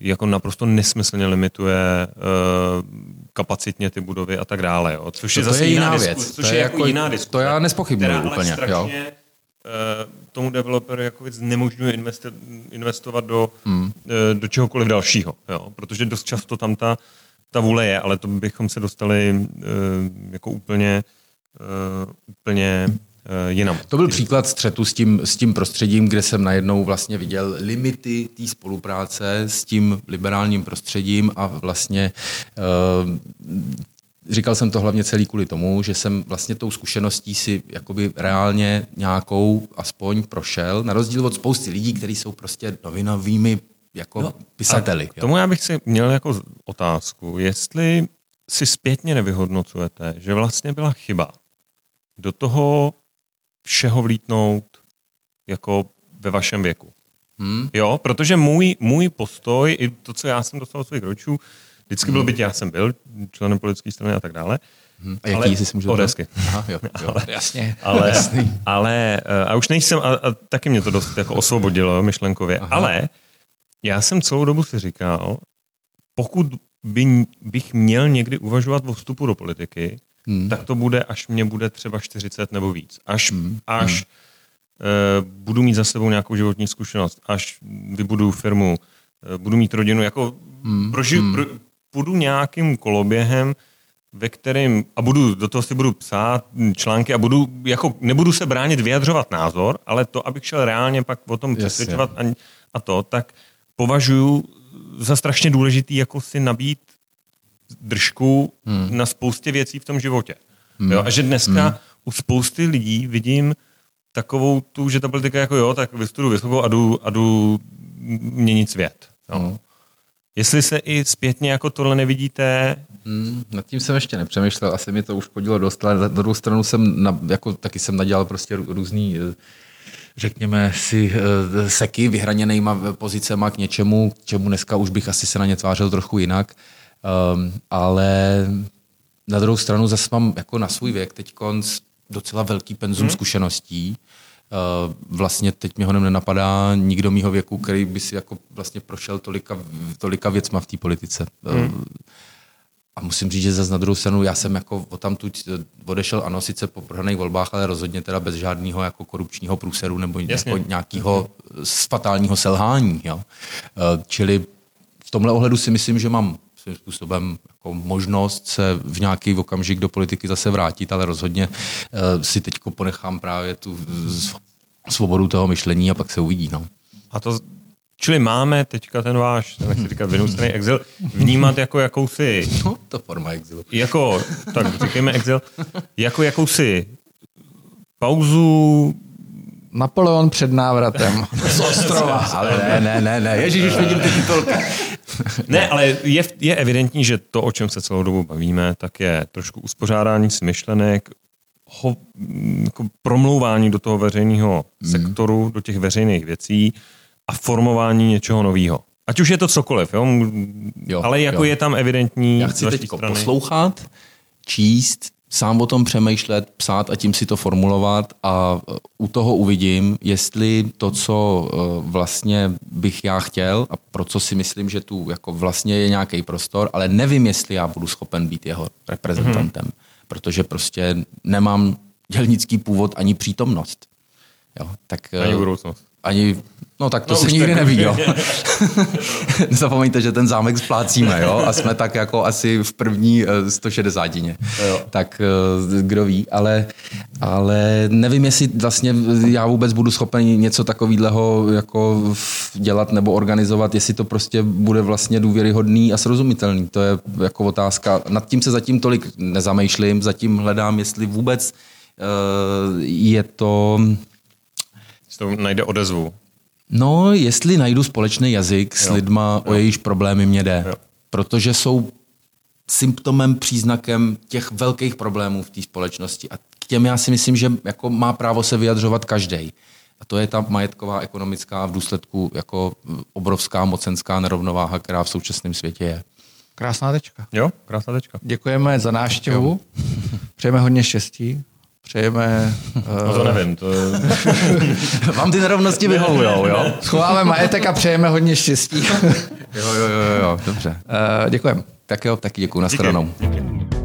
jako naprosto nesmyslně limituje uh, kapacitně ty budovy a tak dále. Jo. Což je To- to zase je jiná diskus- věc. Což To je, je jako jako- jiná diskuse. to já ale úplně, jo. strašně, eh, tomu developeru jako věc znemožňuje investi- investovat do, hmm. do čehokoliv dalšího. Jo. Protože dost často tam ta, ta vůle je, ale to bychom se dostali eh, jako úplně, úplně jinam. To byl příklad střetu s tím, s tím prostředím, kde jsem najednou vlastně viděl limity té spolupráce s tím liberálním prostředím a vlastně uh, říkal jsem to hlavně celý kvůli tomu, že jsem vlastně tou zkušeností si jakoby reálně nějakou aspoň prošel, na rozdíl od spousty lidí, kteří jsou prostě novinovými jako no, pisateli. K tomu já bych si měl jako otázku, jestli si zpětně nevyhodnocujete, že vlastně byla chyba do toho všeho vlítnout jako ve vašem věku. Hmm. Jo, protože můj, můj postoj, i to, co já jsem dostal od svých rodičů, vždycky byl, byť já jsem byl členem politické strany a tak dále. Hmm. A jaký jsi si můžu Odesky. Aha, jo, jo. *laughs* Ale, jasně. Ale, ale eh, a už nejsem, a, a taky mě to dost jako osvobodilo myšlenkově, Aha. ale já jsem celou dobu si říkal, pokud by, bych měl někdy uvažovat o vstupu do politiky, hmm. tak to bude, až mě bude třeba 40 nebo víc. Až, hmm. až hmm. Uh, budu mít za sebou nějakou životní zkušenost, až vybudu firmu, uh, budu mít rodinu, jako hmm. proži, hmm. Pro, půjdu nějakým koloběhem, ve kterém, a budu, do toho si budu psát články a budu, jako nebudu se bránit vyjadřovat názor, ale to, abych šel reálně pak o tom přesvědčovat a, a to, tak považuji za strašně důležitý jako si nabít držku hmm. na spoustě věcí v tom životě. Hmm. Jo? A že dneska hmm. u spousty lidí vidím takovou tu, že ta politika jako jo, tak vystuduju vysokou a jdu, a jdu měnit svět. Jo? Hmm. Jestli se i zpětně jako tohle nevidíte? Hmm, nad tím jsem ještě nepřemýšlel, asi mi to už podílo dost, ale na druhou stranu jsem, na, jako taky jsem nadělal prostě různý eh, řekněme si, eh, seky vyhraněnýma pozicema k něčemu, k čemu dneska už bych asi se na ně tvářil trochu jinak. Um, ale na druhou stranu zase mám jako na svůj věk teď docela velký penzum hmm. zkušeností. Uh, vlastně teď mi ho nenapadá nikdo mýho věku, který by si jako vlastně prošel tolika, tolika věcma v té politice. Hmm. Uh, a musím říct, že zase na druhou stranu já jsem jako o tam tu odešel, ano, sice po prohraných volbách, ale rozhodně teda bez žádného jako korupčního průseru nebo jako nějakého fatálního selhání. Jo. Eh, čili v tomhle ohledu si myslím, že mám svým způsobem jako možnost se v nějaký okamžik do politiky zase vrátit, ale rozhodně uh, si teď ponechám právě tu svobodu toho myšlení a pak se uvidí. No. A to Čili máme teďka ten váš, nechci říkat vynucený exil, vnímat jako jakousi... *laughs* No, to forma exilu. Jako, tak říkejme exil, jako jakousi pauzu Napoleon před návratem *laughs* z ostrova. Ale ne, ne, ne, ne, ježíš, už vidím ty titulky. Ne, ale je, je evidentní, že to, o čem se celou dobu bavíme, tak je trošku uspořádání smyšlenek, ho, jako promlouvání do toho veřejného mm. sektoru, do těch veřejných věcí, a formování něčeho nového. Ať už je to cokoliv, jo? jo ale jako jo. je tam evidentní. Já chci teď poslouchat, číst, sám o tom přemýšlet, psát a tím si to formulovat a uh, u toho uvidím, jestli to, co uh, vlastně bych já chtěl a pro co si myslím, že tu jako vlastně je nějaký prostor, ale nevím, jestli já budu schopen být jeho reprezentantem, mm-hmm. protože prostě nemám dělnický původ ani přítomnost. Jo, tak, ani uh, budoucnost. Ani No tak to no, se nikdy neví, jo. *laughs* *laughs* Nezapomeňte, že ten zámek splácíme, jo, a jsme tak jako asi v první 160 uh, jo. Tak uh, kdo ví, ale, ale nevím, jestli vlastně já vůbec budu schopen něco takového jako dělat nebo organizovat, jestli to prostě bude vlastně důvěryhodný a srozumitelný. To je jako otázka. Nad tím se zatím tolik nezamýšlím, zatím hledám, jestli vůbec uh, je to... To najde odezvu. No, jestli najdu společný jazyk s jo. lidma, jo. o jejíž problémy mě jde. Jo. Protože jsou symptomem, příznakem těch velkých problémů v té společnosti. A k těm já si myslím, že jako má právo se vyjadřovat každý. A to je ta majetková, ekonomická v důsledku jako obrovská mocenská nerovnováha, která v současném světě je. Krásná tečka. Jo, krásná tečka. Děkujeme za návštěvu. Přejeme hodně štěstí přejeme... Uh... *laughs* No to nevím. To... *laughs* Vám ty nerovnosti vyhovujou, jo? Schováme majetek a přejeme hodně štěstí. *laughs* jo, jo, jo, jo, dobře. Uh, děkujeme. Tak jo, taky děkuji, na Díky.